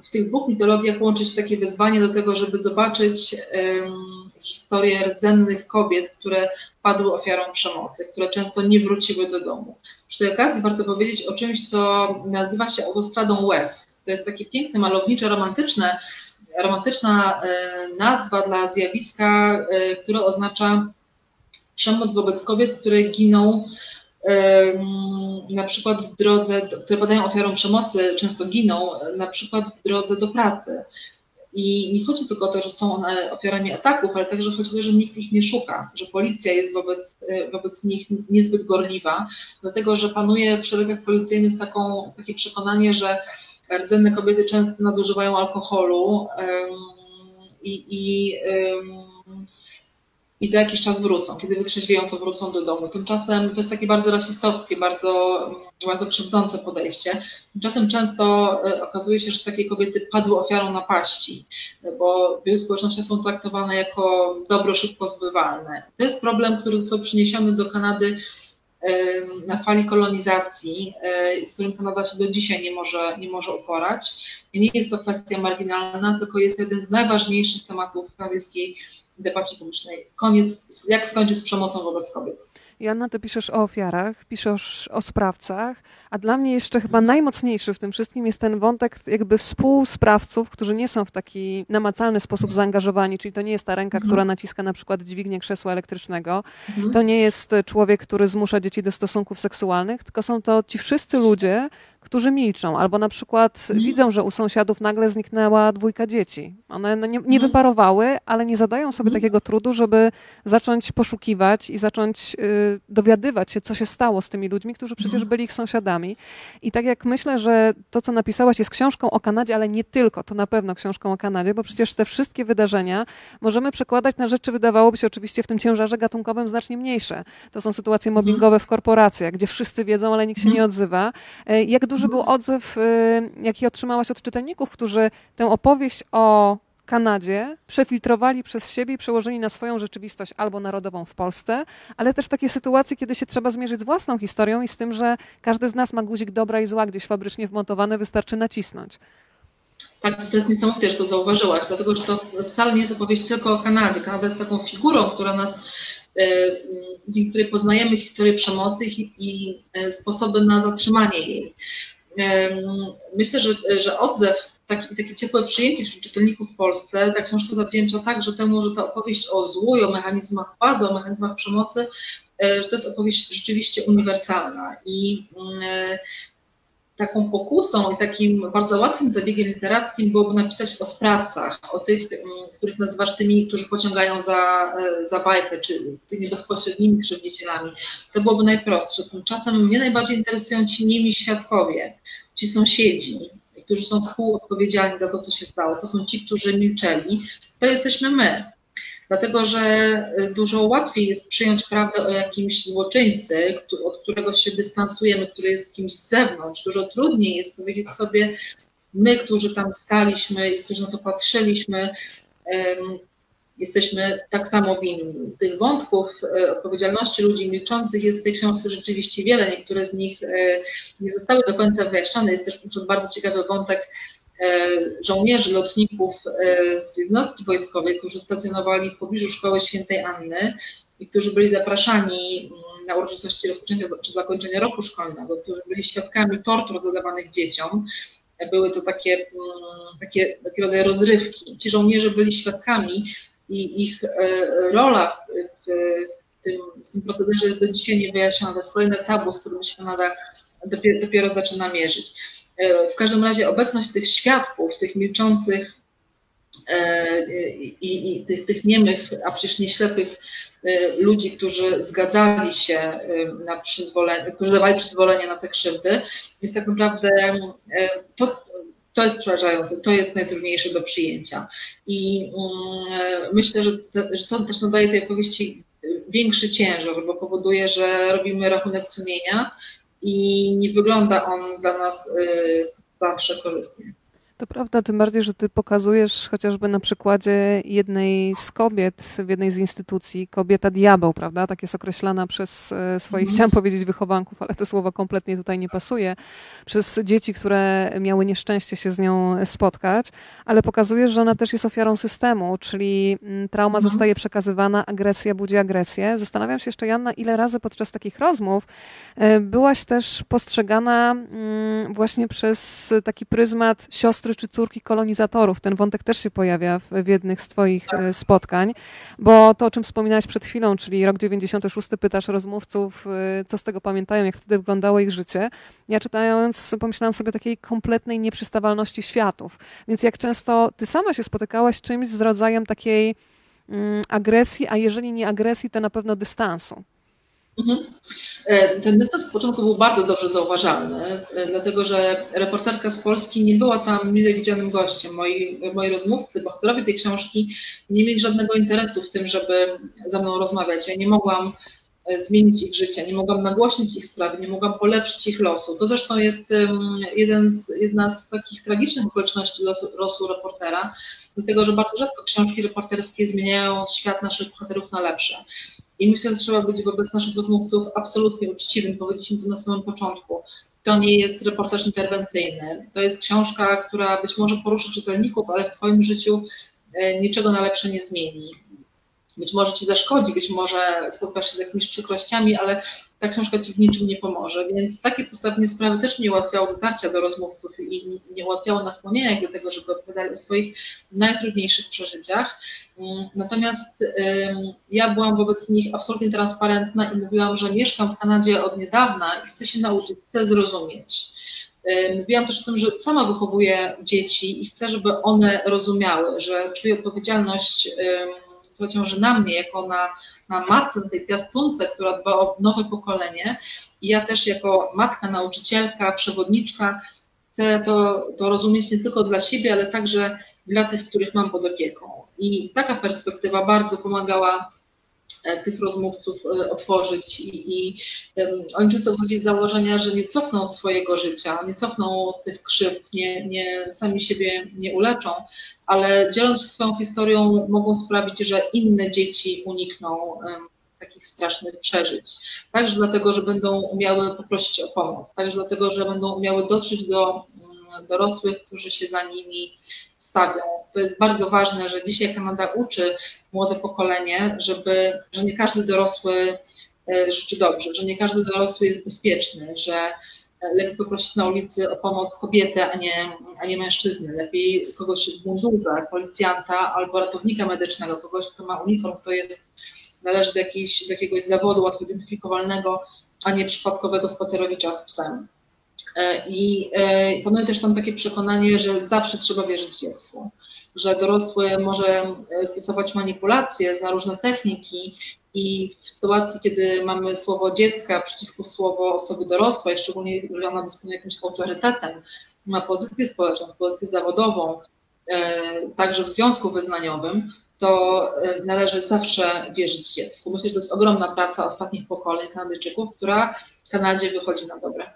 w tych dwóch mitologiach łączy się takie wyzwanie do tego, żeby zobaczyć historię rdzennych kobiet, które padły ofiarą przemocy, które często nie wróciły do domu. Przy tej okazji warto powiedzieć o czymś, co nazywa się autostradą łez. To jest takie piękne, malownicze, romantyczne, romantyczna e, nazwa dla zjawiska, które oznacza przemoc wobec kobiet, które giną na przykład w drodze, które padają ofiarą przemocy, często giną, na przykład w drodze do pracy. I nie chodzi tylko o to, że są one ofiarami ataków, ale także chodzi o to, że nikt ich nie szuka, że policja jest wobec, wobec nich niezbyt gorliwa, dlatego że panuje w szeregach policyjnych taką, takie przekonanie, że rdzenne kobiety często nadużywają alkoholu um, i, i um, i za jakiś czas wrócą. Kiedy wytrzeźwieją, to wrócą do domu. Tymczasem to jest takie bardzo rasistowskie, bardzo, bardzo krzywdzące podejście. Tymczasem często e, okazuje się, że takie kobiety padły ofiarą napaści, bo w wielu społecznościach są traktowane jako dobro szybko zbywalne. To jest problem, który został przyniesiony do Kanady na fali kolonizacji, e, z którym Kanada się do dzisiaj nie może, nie może uporać. I nie jest to kwestia marginalna, tylko jest jeden z najważniejszych tematów kanadyjskiej debacie publicznej. Koniec, jak skończyć z przemocą wobec kobiet. Joanna, ty piszesz o ofiarach, piszesz o sprawcach, a dla mnie jeszcze chyba najmocniejszy w tym wszystkim jest ten wątek jakby współsprawców, którzy nie są w taki namacalny sposób zaangażowani, czyli to nie jest ta ręka, która mhm. naciska na przykład dźwignię krzesła elektrycznego, mhm. to nie jest człowiek, który zmusza dzieci do stosunków seksualnych, tylko są to ci wszyscy ludzie, którzy milczą, albo na przykład mhm. widzą, że u sąsiadów nagle zniknęła dwójka dzieci. One no nie, nie wyparowały, ale nie zadają sobie takiego trudu, żeby zacząć poszukiwać i zacząć y, dowiadywać się, co się stało z tymi ludźmi, którzy przecież byli ich sąsiadami. I tak jak myślę, że to, co napisałaś, jest książką o Kanadzie, ale nie tylko, to na pewno książką o Kanadzie, bo przecież te wszystkie wydarzenia możemy przekładać na rzeczy, wydawałoby się oczywiście w tym ciężarze gatunkowym znacznie mniejsze. To są sytuacje mhm. mobbingowe w korporacjach, gdzie wszyscy wiedzą, ale nikt się nie mhm. odzywa. E, jak duży był odzew, e, jaki otrzymałaś od czytelników, którzy tę opowieść o Kanadzie, przefiltrowali przez siebie i przełożyli na swoją rzeczywistość albo narodową w Polsce, ale też takie sytuacje, kiedy się trzeba zmierzyć z własną historią i z tym, że każdy z nas ma guzik dobra i zła gdzieś fabrycznie wmontowany, wystarczy nacisnąć. Tak, to jest niesamowite, że to zauważyłaś, dlatego że to wcale nie jest opowieść tylko o Kanadzie. Kanada jest taką figurą, która nas, dzięki której poznajemy historię przemocy i e, sposoby na zatrzymanie jej. Myślę, że, że odzew, taki, takie ciepłe przyjęcie wśród czytelników w Polsce, ta książka zawdzięcza także temu, że ta opowieść o złu i o mechanizmach władzy, o mechanizmach przemocy, że to jest opowieść rzeczywiście uniwersalna. I taką pokusą i takim bardzo łatwym zabiegiem literackim byłoby napisać o sprawcach, o tych, mm, których nazywasz tymi, którzy pociągają za, e, za bajkę, czy tymi bezpośrednimi krzywdzicielami. To byłoby najprostsze. Tymczasem mnie najbardziej interesują ci nimi świadkowie, ci sąsiedzi, którzy są współodpowiedzialni za to, co się stało. To są ci, którzy milczeli. To jesteśmy my. Dlatego, że y, dużo łatwiej jest przyjąć prawdę o jakimś złoczyńcy, od którego się dystansujemy, który jest kimś z zewnątrz. Dużo trudniej jest powiedzieć sobie, my, którzy tam staliśmy i którzy na to patrzyliśmy, jesteśmy tak samo winni. Tych wątków y, odpowiedzialności ludzi milczących jest w tej książce rzeczywiście wiele. Niektóre z nich y, nie zostały do końca wyjaśnione. Jest też bardzo ciekawy wątek E, żołnierzy, lotników e, z jednostki wojskowej, którzy stacjonowali w pobliżu szkoły świętej Anny i którzy byli zapraszani mm, na uroczystości rozpoczęcia czy zakończenia roku szkolnego, którzy byli świadkami tortur zadawanych dzieciom. Były to takie, mm, takie, taki rodzaj rozrywki. Ci żołnierze byli świadkami i ich e, rola w, w, tym, w tym procederze jest do dzisiaj niewyjaśniona. To jest kolejne tabu, z którym się Kanada dopiero, dopiero zaczyna mierzyć. E, w każdym razie obecność tych świadków, tych milczących e, i, i tych, tych niemych, a przecież nie ślepych e, ludzi, którzy zgadzali się na przyzwolenie, którzy dawali przyzwolenie na te krzywdy, jest tak naprawdę to, to jest przerażające, to jest najtrudniejsze do przyjęcia. I mm, myślę, że, że to też nadaje tej opowieści większy ciężar, bo powoduje, że robimy rachunek sumienia i nie wygląda on dla nas y, zawsze korzystnie. To prawda, tym bardziej, że ty pokazujesz chociażby na przykładzie jednej z kobiet w jednej z instytucji, kobieta diabeł, prawda? Tak jest określana przez e, swoich, mm. chciałam powiedzieć wychowanków, ale to słowo kompletnie tutaj nie pasuje, przez dzieci, które miały nieszczęście się z nią spotkać, ale pokazujesz, że ona też jest ofiarą systemu, czyli mm, trauma mm. zostaje przekazywana, agresja budzi agresję. Zastanawiam się jeszcze, Janna, ile razy podczas takich rozmów e, byłaś też postrzegana mm, właśnie przez taki pryzmat siostry siostry czy córki kolonizatorów. Ten wątek też się pojawia w, w jednych z Twoich e, spotkań, bo to, o czym wspominałaś przed chwilą, czyli rok 96, pytasz rozmówców, e, co z tego pamiętają, jak wtedy wyglądało ich życie. Ja czytając, pomyślałam sobie o takiej kompletnej nieprzystawalności światów. Więc jak często Ty sama się spotykałaś czymś z rodzajem takiej mm, agresji, a jeżeli nie agresji, to na pewno dystansu. Mhm. E, ten dystans w początku był bardzo dobrze zauważalny, e, dlatego że reporterka z Polski nie była tam mile widzianym gościem. Moi, moi rozmówcy, bohaterowie tej książki nie mieli żadnego interesu w tym, żeby ze mną rozmawiać. Ja nie mogłam e, zmienić ich życia, nie mogłam nagłośnić ich sprawy, nie mogłam polepszyć ich losu. To zresztą jest jeden z, jedna z takich tragicznych okoliczności losu, losu reportera, dlatego że bardzo rzadko książki reporterskie zmieniają świat naszych bohaterów na lepsze. I myślę, że trzeba być wobec naszych rozmówców absolutnie uczciwym, powiedzieliśmy to na samym początku. To nie jest reportaż interwencyjny. To jest książka, która być może poruszy czytelników, ale w Twoim życiu e, niczego na lepsze nie zmieni. Być może Ci zaszkodzi, być może spotkasz się z jakimiś przykrościami, ale ta książka Ci w niczym nie pomoże. Więc takie postawienie sprawy też nie ułatwiało dotarcia do rozmówców i nie ułatwiało nakłonienia do tego, żeby opowiadali o swoich najtrudniejszych przeżyciach. Mm, natomiast ja byłam wobec nich absolutnie transparentna i mówiłam, że mieszkam w Kanadzie od niedawna i chcę się nauczyć, chcę zrozumieć. Mówiłam też o tym, że sama wychowuję dzieci i chcę, żeby one rozumiały, że czuję odpowiedzialność która ciąży na mnie, jako na, na matce, tej piastunce, która dba o nowe pokolenie. I ja też jako matka, nauczycielka, przewodniczka chcę to, to rozumieć nie tylko dla siebie, ale także dla tych, których mam pod opieką. I taka perspektywa bardzo pomagała tych rozmówców otworzyć i, i oni często wychodzili z założenia, że nie cofną swojego życia, nie cofną tych krzywd, nie, nie sami siebie nie uleczą, ale dzieląc się swoją historią mogą sprawić, że inne dzieci unikną takich strasznych przeżyć. Także dlatego, że będą umiały poprosić o pomoc, także dlatego, że będą umiały dotrzeć do mm, dorosłych, którzy się za nimi To jest bardzo ważne, że dzisiaj Kanada uczy młode pokolenie, żeby, że nie każdy dorosły e, życzy dobrze, że nie każdy dorosły jest bezpieczny, że lepiej poprosić na ulicy o pomoc kobietę, a nie, a nie mężczyzny. Lepiej kogoś w mundurze, policjanta albo ratownika medycznego, kogoś, kto ma uniform, kto jest należy do, jakiejś, do jakiegoś zawodu łatwo identyfikowalnego, a nie przypadkowego spacerowicza z psem. E, I e, panuje też tam takie przekonanie, że zawsze trzeba wierzyć dziecku, że dorosły może e, stosować manipulacje, zna różne techniki i w sytuacji, kiedy mamy słowo dziecka przeciwko słowo osoby dorosłej, szczególnie jeżeli ona dysponuje jakimś autorytetem, ma pozycję społeczną, pozycję zawodową, także w związku wyznaniowym, to e, należy zawsze wierzyć dziecku. Myślę, że to jest ogromna praca ostatnich pokoleń Kanadyjczyków, która w Kanadzie wychodzi na dobre.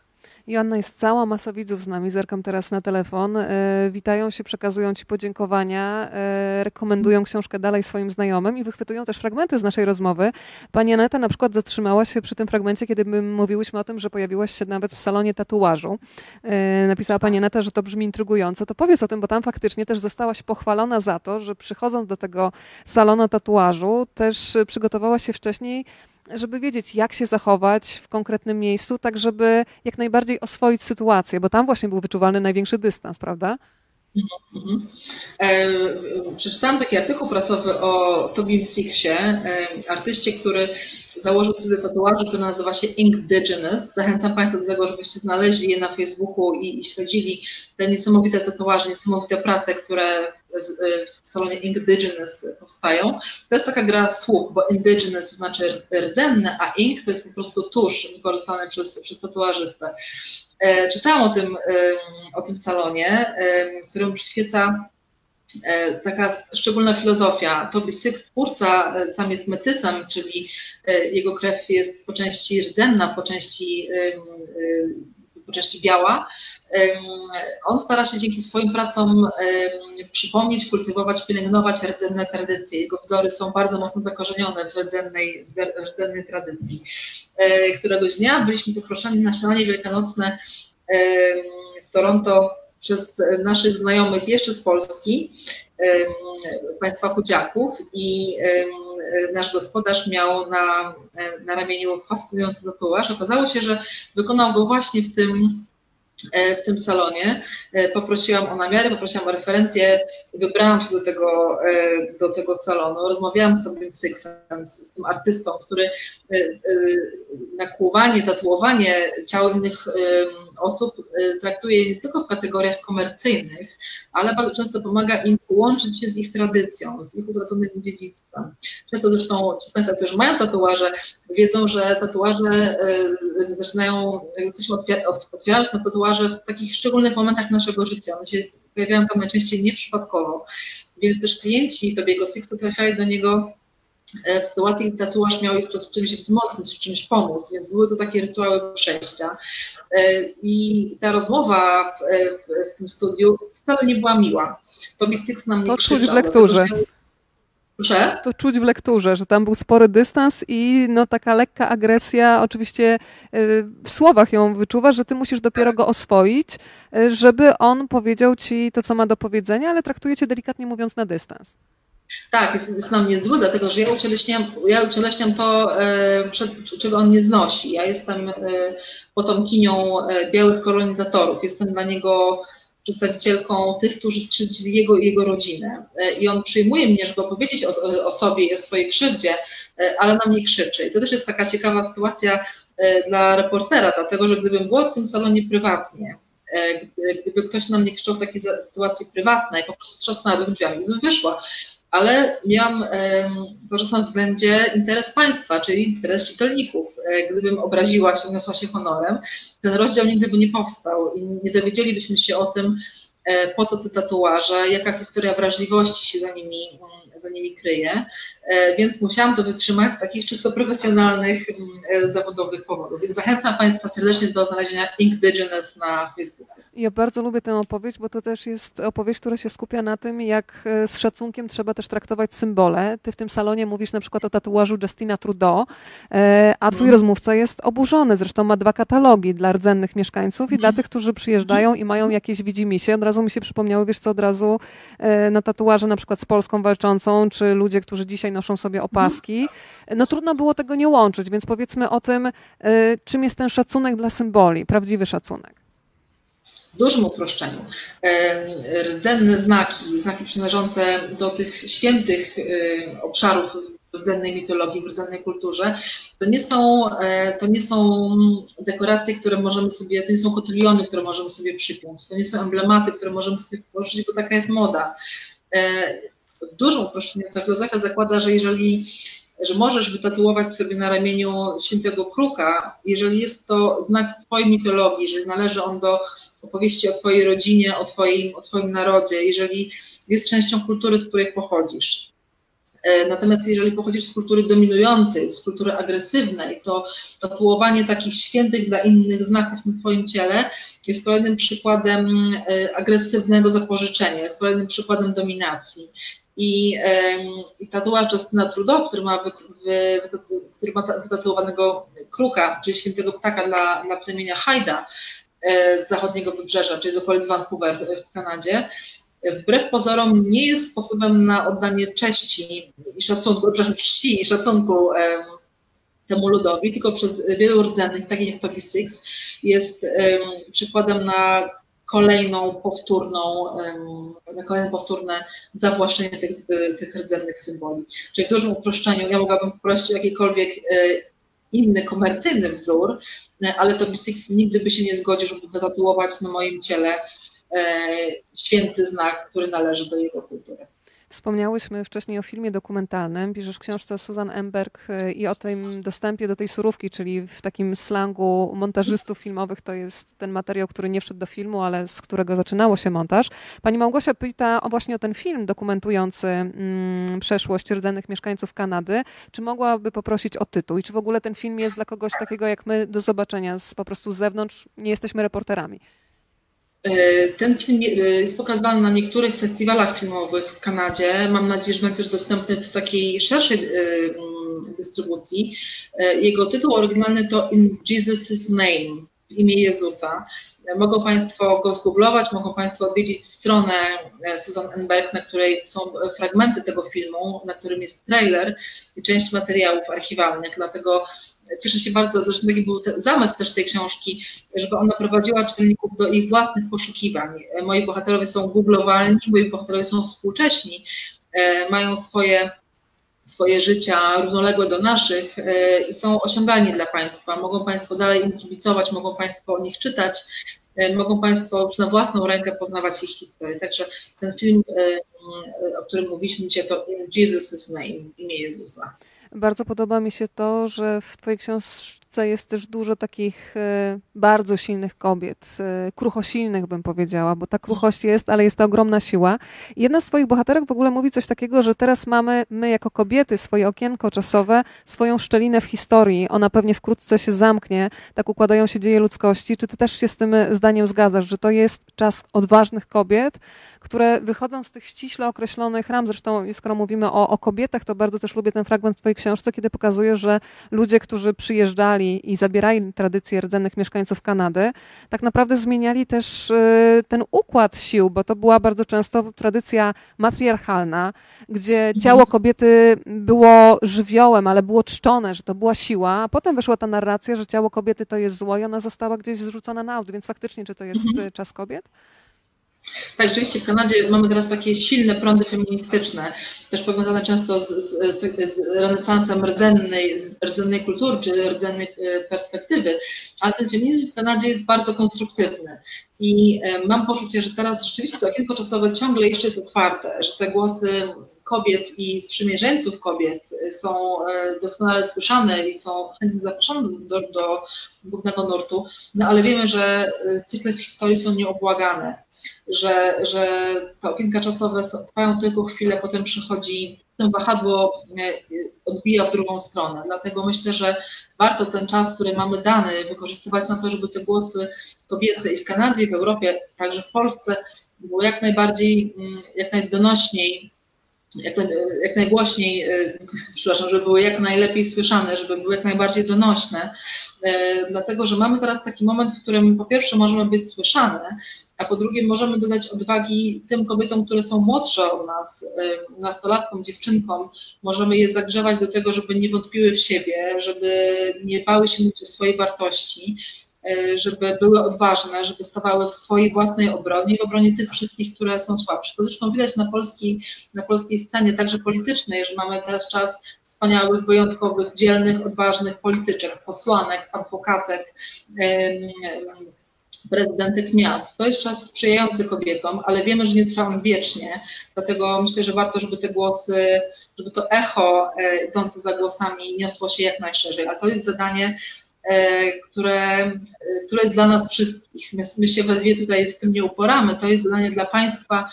Joanna, jest cała masa widzów z nami, zerkam teraz na telefon. E, witają się, przekazują Ci podziękowania, e, rekomendują książkę dalej swoim znajomym i wychwytują też fragmenty z naszej rozmowy. Pani Aneta na przykład zatrzymała się przy tym fragmencie, kiedy my mówiłyśmy o tym, że pojawiłaś się nawet w salonie tatuażu. E, napisała Pani Aneta, że to brzmi intrygująco. To powiedz o tym, bo tam faktycznie też zostałaś pochwalona za to, że przychodząc do tego salonu tatuażu też przygotowałaś się wcześniej żeby wiedzieć, jak się zachować w konkretnym miejscu, tak żeby jak najbardziej oswoić sytuację, bo tam właśnie był wyczuwalny największy dystans, prawda? Mhm. E, przeczytałam taki artykuł pracowy o Tobim Sixie, e, artyście, który założył wtedy tatuaże, który nazywa się Indigenous. Zachęcam Państwa do tego, żebyście znaleźli je na Facebooku i, i śledzili te niesamowite tatuaże, niesamowite prace, które w salonie Indigenous powstają. To jest taka gra słów, bo Indigenous znaczy rdzenny, a ink to jest po prostu tusz wykorzystany przez, przez tatuażystę. E, czytałam o tym, o tym salonie, którym przyświeca e, taka szczególna filozofia. Toby Six, twórca, e, sam jest metysem, czyli jego krew jest po części rdzenna, po części, biała. On stara się dzięki swoim pracom przypomnieć, kultywować, pielęgnować rdzenne tradycje. Jego wzory są bardzo mocno zakorzenione w rdzennej, rdzennej tradycji. E, któregoś dnia byliśmy zaproszeni na śniadanie wielkanocne w Toronto przez naszych znajomych jeszcze z Polski, państwa chudziaków i nasz gospodarz miał na, na ramieniu fascynujący tatuaż. Okazało się, że wykonał go właśnie w tym E, w tym salonie. E, poprosiłam o namiary, poprosiłam o referencje, wybrałam się do tego, e, do tego salonu. Rozmawiałam z Tobim Sixem, z tym artystą, który nakłuwanie, tatuowanie ciał innych osób traktuje nie tylko w kategoriach komercyjnych, ale bardzo często pomaga im łączyć się z ich tradycją, z ich utraconym dziedzictwem. Często zresztą ci z Państwa, którzy mają tatuaże, wiedzą, że tatuaże zaczynają, jesteśmy otwierają się na tatuaże w takich szczególnych momentach naszego życia. One się pojawiają tam najczęściej nieprzypadkowo. Więc też klienci Tobiego Sixu trafiali do niego w sytuacji, gdy tatuaż miał ich w czymś wzmocnić, w czymś pomóc, więc były to takie rytuały przejścia. E, I ta rozmowa w, w, w tym studiu wcale nie była miła. Tobi Six nam nie to krzyczał. w lekturze. Dlatego, Proszę? To czuć w lekturze, że tam był spory dystans i no taka lekka agresja, oczywiście w słowach ją wyczuwa, że ty musisz dopiero go oswoić, żeby on powiedział ci to, co ma do powiedzenia, ale traktuje cię delikatnie mówiąc na dystans. Tak, jest, jest na mnie zły, dlatego że ja ucieleśniam, ja ucieleśniam to, e, przed, czego on nie znosi. Ja jestem e, potomkinią e, białych kolonizatorów. Jestem dla niego przedstawicielką tych, którzy skrzywdzili jego i jego rodzinę. I on przyjmuje mnie, żeby opowiedzieć o, o sobie i o swojej krzywdzie, ale na mnie krzyczy. I to też jest taka ciekawa sytuacja dla reportera, dlatego że gdybym była w tym salonie prywatnie, gdyby ktoś na mnie krzyczał w takiej sytuacji prywatnej, po prostu trzasnęłabym drzwiami i bym wyszła ale miałam cały na względzie interes państwa, czyli interes czytelników. E, gdybym obraziła się, uniosła się honorem, ten rozdział nigdy by nie powstał i nie dowiedzielibyśmy się o tym, e, po co te tatuaże, jaka historia wrażliwości się za nimi, za nimi kryje, więc musiałam to wytrzymać z takich czysto profesjonalnych, zawodowych powodów. Więc zachęcam Państwa serdecznie do znalezienia Indigenous na Facebooku. Ja bardzo lubię tę opowieść, bo to też jest opowieść, która się skupia na tym, jak z szacunkiem trzeba też traktować symbole. Ty w tym salonie mówisz na przykład o tatuażu Justina Trudeau, a twój mm. rozmówca jest oburzony. Zresztą ma dwa katalogi dla rdzennych mieszkańców i dla tych, którzy przyjeżdżają i mają jakieś widzimisię. Od razu mi się przypomniało, wiesz co, od razu e, na tatuaże na przykład z Polską walczącą, czy ludzie, którzy dzisiaj noszą sobie opaski. No trudno było tego nie łączyć, więc powiedzmy o tym, e, czym jest ten szacunek dla symboli, prawdziwy szacunek w dużym uproszczeniu, e, rdzenne znaki, znaki przynależące do tych świętych obszarów rdzennej mitologii, w rdzennej kulturze, to nie są, e, to nie są dekoracje, które możemy sobie, to nie są kotyliony, które możemy sobie przypiąć, to nie są emblematy, które możemy sobie położyć, bo taka jest moda. W dużym uproszczeniu Taklozaka zakłada, że jeżeli że możesz wytatuować sobie na ramieniu świętego kruka, jeżeli jest to znak z Twojej mitologii, jeżeli należy on do opowieści o Twojej rodzinie, o Twoim, o twoim narodzie, jeżeli jest częścią kultury, z której pochodzisz. E, natomiast jeżeli pochodzisz z kultury dominującej, z kultury agresywnej, to tatuowanie takich świętych dla innych znaków na Twoim ciele jest kolejnym przykładem e, agresywnego zapożyczenia, jest kolejnym przykładem dominacji. I, i tatuaż Justina Trudeau, który ma, wy, wy, który ma wytatuowanego kruka, czyli świętego ptaka dla, dla plemienia Haida e, z zachodniego wybrzeża, czyli z okolic Vancouver w Kanadzie, wbrew pozorom nie jest sposobem na oddanie cześci i szacunku, przepraszam, czci i szacunku temu ludowi, tylko przez wielu rdzennych, takich jak Toby Six, jest przykładem na kolejną powtórną, kolejne powtórne zawłaszczenie tych, tych rdzennych symboli. Czyli w dużym uproszczeniu ja mogłabym poprosić o jakikolwiek e, inny komercyjny wzór, e, ale Toby Six nigdy by się nie zgodził, żeby wytatuować na moim ciele E, święty znak, który należy do jego kultury. Wspomniałyśmy wcześniej o filmie dokumentalnym. Piszesz w książce Susan Emberg e, i o tym dostępie do tej surówki, czyli w takim slangu montażystów filmowych to jest ten materiał, który nie wszedł do filmu, ale z którego zaczynało się montaż. Pani Małgosia pyta o właśnie o ten film dokumentujący mm, przeszłość rdzennych mieszkańców Kanady. Czy mogłaby poprosić o tytuł i czy w ogóle ten film jest dla kogoś takiego jak my do zobaczenia z, po prostu z zewnątrz? Nie jesteśmy reporterami. E, ten film jest pokazywany na niektórych festiwalach filmowych w Kanadzie. Mam nadzieję, że będzie dostępny w takiej szerszej e, mm, dystrybucji. E, jego tytuł oryginalny to In Jesus' Name, w imię Jezusa. Mogą Państwo go zgooglować, mogą Państwo odwiedzić stronę Susan Enberg, na której są fragmenty tego filmu, na którym jest trailer i część materiałów archiwalnych. Dlatego cieszę się bardzo, zresztą taki był zamysł też tej książki, żeby ona prowadziła czytelników do ich własnych poszukiwań. Moi bohaterowie są googlowalni, moi bohaterowie są współcześni, e, mają swoje swoje życia równoległe do naszych e, i są osiągalni dla Państwa. Mogą Państwo dalej im kibicować, mogą Państwo o nich czytać, e, mogą Państwo już na własną rękę poznawać ich historię. Także ten film, o którym mówiliśmy dzisiaj, to Jesus' Name, imię Jezusa. Bardzo podoba mi się to, że w Twojej książce jest też dużo takich e, bardzo silnych kobiet, e, kruchosilnych bym powiedziała, bo ta kruchość jest, ale jest to ogromna siła. Jedna z Twoich bohaterek w ogóle mówi coś takiego, że teraz mamy my jako kobiety swoje okienko czasowe, swoją szczelinę w historii. Ona pewnie wkrótce się zamknie, tak układają się dzieje ludzkości. Czy Ty też się z tym zdaniem zgadzasz, że to jest czas odważnych kobiet, które wychodzą z tych ściśle określonych ram. Zresztą, skoro mówimy o, o kobietach, to bardzo też lubię ten fragment w Twojej książce, kiedy pokazuje, że ludzie, którzy przyjeżdżali i zabierali tradycje rdzennych mieszkańców Kanady, tak naprawdę zmieniali też y, ten układ sił, bo to była bardzo często tradycja matriarchalna, gdzie mhm. ciało kobiety było żywiołem, ale było czczone, że to była siła, a potem wyszła ta narracja, że ciało kobiety to jest zło i ona została gdzieś zrzucona na aut, więc faktycznie, czy to jest mhm. czas kobiet? Tak, rzeczywiście w Kanadzie mamy teraz takie silne prądy feministyczne, też powiązane często z, z, z renesansem rdzennej, rdzennej kultury czy rdzennej e, perspektywy, ale ten feminizm w Kanadzie jest bardzo konstruktywny. I e, mam poczucie, że teraz rzeczywiście to okienko czasowe ciągle jeszcze jest otwarte, że te głosy kobiet i sprzymierzeńców kobiet są e, doskonale słyszane i są chętnie zaproszone do, do głównego nurtu, no ale wiemy, że cykle w historii są nieobłagane że, że te okienka czasowe trwają tylko chwilę, potem przychodzi, ten wahadło e, odbija w drugą stronę. Dlatego myślę, że warto ten czas, który mamy dany, wykorzystywać na to, żeby te głosy kobiece i w Kanadzie, i w Europie, także w Polsce było jak najbardziej, mm, jak najdonośniej jak, jak najgłośniej, e, przepraszam, żeby były jak najlepiej słyszane, żeby były jak najbardziej donośne, e, dlatego że mamy teraz taki moment, w którym po pierwsze możemy być słyszane, a po drugie możemy dodać odwagi tym kobietom, które są młodsze od nas, e, nastolatkom, dziewczynkom, możemy je zagrzewać do tego, żeby nie wątpiły w siebie, żeby nie bały się mówić o swojej wartości, żeby były odważne, żeby stawały w swojej własnej obronie i obronie tych wszystkich, które są słabsze. To zresztą widać na polskiej, na polskiej scenie, także politycznej, że mamy teraz czas wspaniałych, wyjątkowych, dzielnych, odważnych polityczek, posłanek, adwokatek, prezydentek miast. To jest czas sprzyjający kobietom, ale wiemy, że nie trwa on wiecznie, dlatego myślę, że warto, żeby te głosy, żeby to echo e, idące za głosami niosło się jak najszerzej, a to jest zadanie E, które, e, które jest dla nas wszystkich. My, my się we dwie tutaj z tym nie uporamy. To jest zadanie dla Państwa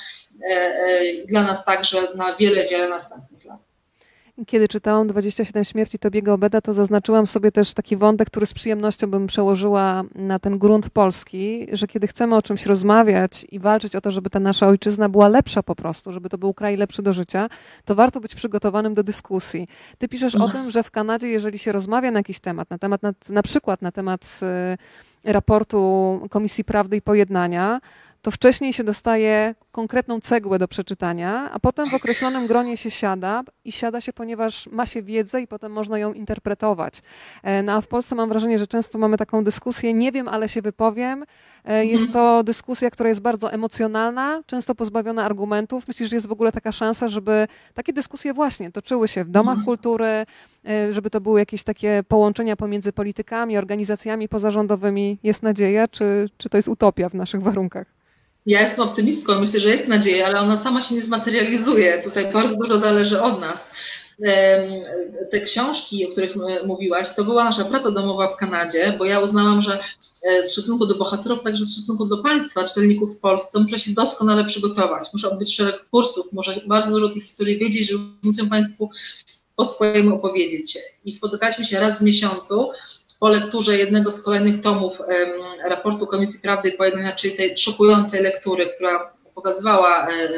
e, i dla nas także na wiele, wiele następnych lat. Kiedy czytałam 27 śmierci Tobiego Obeda, to zaznaczyłam sobie też taki wątek, który z przyjemnością bym przełożyła na ten grunt polski, że kiedy chcemy o czymś rozmawiać i walczyć o to, żeby ta nasza ojczyzna była lepsza po prostu, żeby to był kraj lepszy do życia, to warto być przygotowanym do dyskusji. Ty piszesz o tym, że w Kanadzie, jeżeli się rozmawia na jakiś temat, na temat, na, na przykład na temat y, raportu Komisji Prawdy i Pojednania, to wcześniej się dostaje konkretną cegłę do przeczytania, a potem w określonym gronie się siada i siada się, ponieważ ma się wiedzę i potem można ją interpretować. E, no a w Polsce mam wrażenie, że często mamy taką dyskusję, nie wiem, ale się wypowiem. E, jest mhm. to dyskusja, która jest bardzo emocjonalna, często pozbawiona argumentów. Myślisz, że jest w ogóle taka szansa, żeby takie dyskusje właśnie toczyły się w domach mhm. kultury, e, żeby to były jakieś takie połączenia pomiędzy politykami, organizacjami pozarządowymi? Jest nadzieja, czy, czy to jest utopia w naszych warunkach? Ja jestem optymistką, myślę, że jest nadzieja, ale ona sama się nie zmaterializuje. Tutaj bardzo dużo zależy od nas. Te książki, o których mówiłaś, to była nasza praca domowa w Kanadzie, bo ja uznałam, że e, z szacunku do bohaterów, także z szacunku do państwa, czytelników w Polsce, muszę się doskonale przygotować. Muszę odbyć szereg kursów, muszę bardzo dużo tych historii wiedzieć, żeby móc ją Państwu po swojemu opowiedzieć. I spotykaliśmy się raz w miesiącu po lekturze jednego z kolejnych tomów raportu Komisji Prawdy i Pojednania, czyli tej szokującej lektury, która pokazywała e,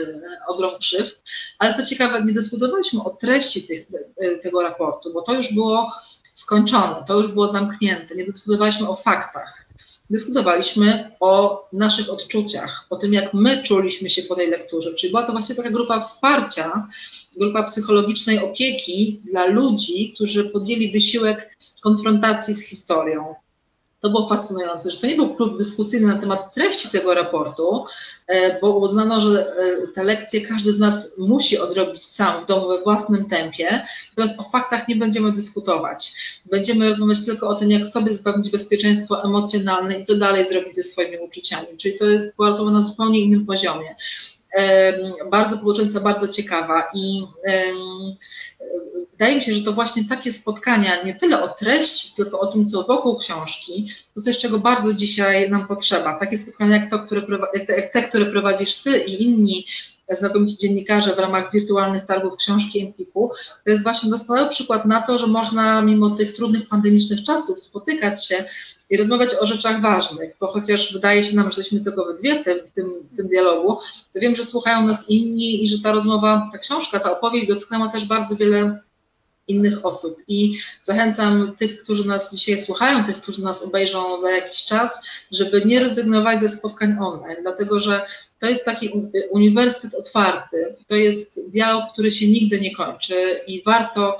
ogrom krzywd, ale co ciekawe, nie dyskutowaliśmy o treści tych, e, tego raportu, bo to już było skończone, to już było zamknięte, nie dyskutowaliśmy o faktach. Dyskutowaliśmy o naszych odczuciach, o tym, jak my czuliśmy się po tej lekturze. Czyli była to właśnie taka grupa wsparcia, grupa psychologicznej opieki dla ludzi, którzy podjęli wysiłek konfrontacji z historią. To było fascynujące, że to nie był klub dyskusyjny na temat treści tego raportu, e, bo uznano, że e, te lekcje każdy z nas musi odrobić sam w domu we własnym tempie, natomiast o faktach nie będziemy dyskutować. Będziemy rozmawiać tylko o tym, jak sobie zapewnić bezpieczeństwo emocjonalne i co dalej zrobić ze swoimi uczuciami. Czyli to jest była na zupełnie innym poziomie. Bardzo pouczająca, bardzo ciekawa i wydaje mi się, że to właśnie takie spotkania, nie tyle o treści, tylko o tym, co wokół książki, to coś, czego bardzo dzisiaj nam potrzeba. Takie spotkania jak, to, które, jak te, które prowadzisz ty i inni znakomici dziennikarze w ramach wirtualnych targów książki Empiku, to jest właśnie doskonały przykład na to, że można mimo tych trudnych pandemicznych czasów spotykać się i rozmawiać o rzeczach ważnych, bo chociaż wydaje się nam, że jesteśmy tylko we dwie w tym, w tym, w tym dialogu, to wiem, że słuchają nas inni i że ta rozmowa, ta książka, ta opowieść dotknęła też bardzo wiele innych osób. I zachęcam tych, którzy nas dzisiaj słuchają, tych, którzy nas obejrzą za jakiś czas, żeby nie rezygnować ze spotkań online, dlatego że to jest taki uniwersytet otwarty, to jest dialog, który się nigdy nie kończy i warto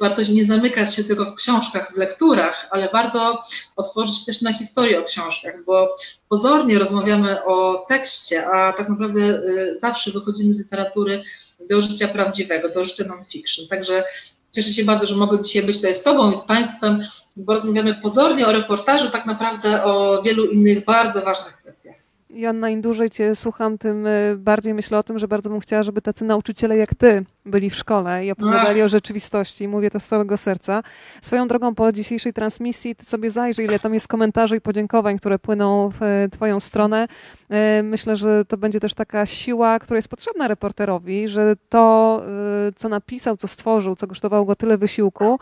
warto nie zamykać się tylko w książkach, w lekturach, ale warto otworzyć też na historię o książkach, bo pozornie rozmawiamy o tekście, a tak naprawdę e, zawsze wychodzimy z literatury do życia prawdziwego, do życia non-fiction. Także cieszę się bardzo, że mogę dzisiaj być tutaj z Tobą i z Państwem, bo rozmawiamy pozornie o reportażu, tak naprawdę o wielu innych bardzo ważnych kwestiach. Joanna, im dłużej Cię słucham, tym y, bardziej myślę o tym, że bardzo bym chciała, żeby tacy nauczyciele jak Ty byli w szkole i opowiadali Ach. o rzeczywistości. Mówię to z całego serca. Swoją drogą po dzisiejszej transmisji Ty sobie zajrzyj, ile tam jest komentarzy i podziękowań, które płyną w y, Twoją stronę. Y, myślę, że to będzie też taka siła, która jest potrzebna reporterowi, że to, co napisał, co stworzył, co kosztowało go tyle wysiłku,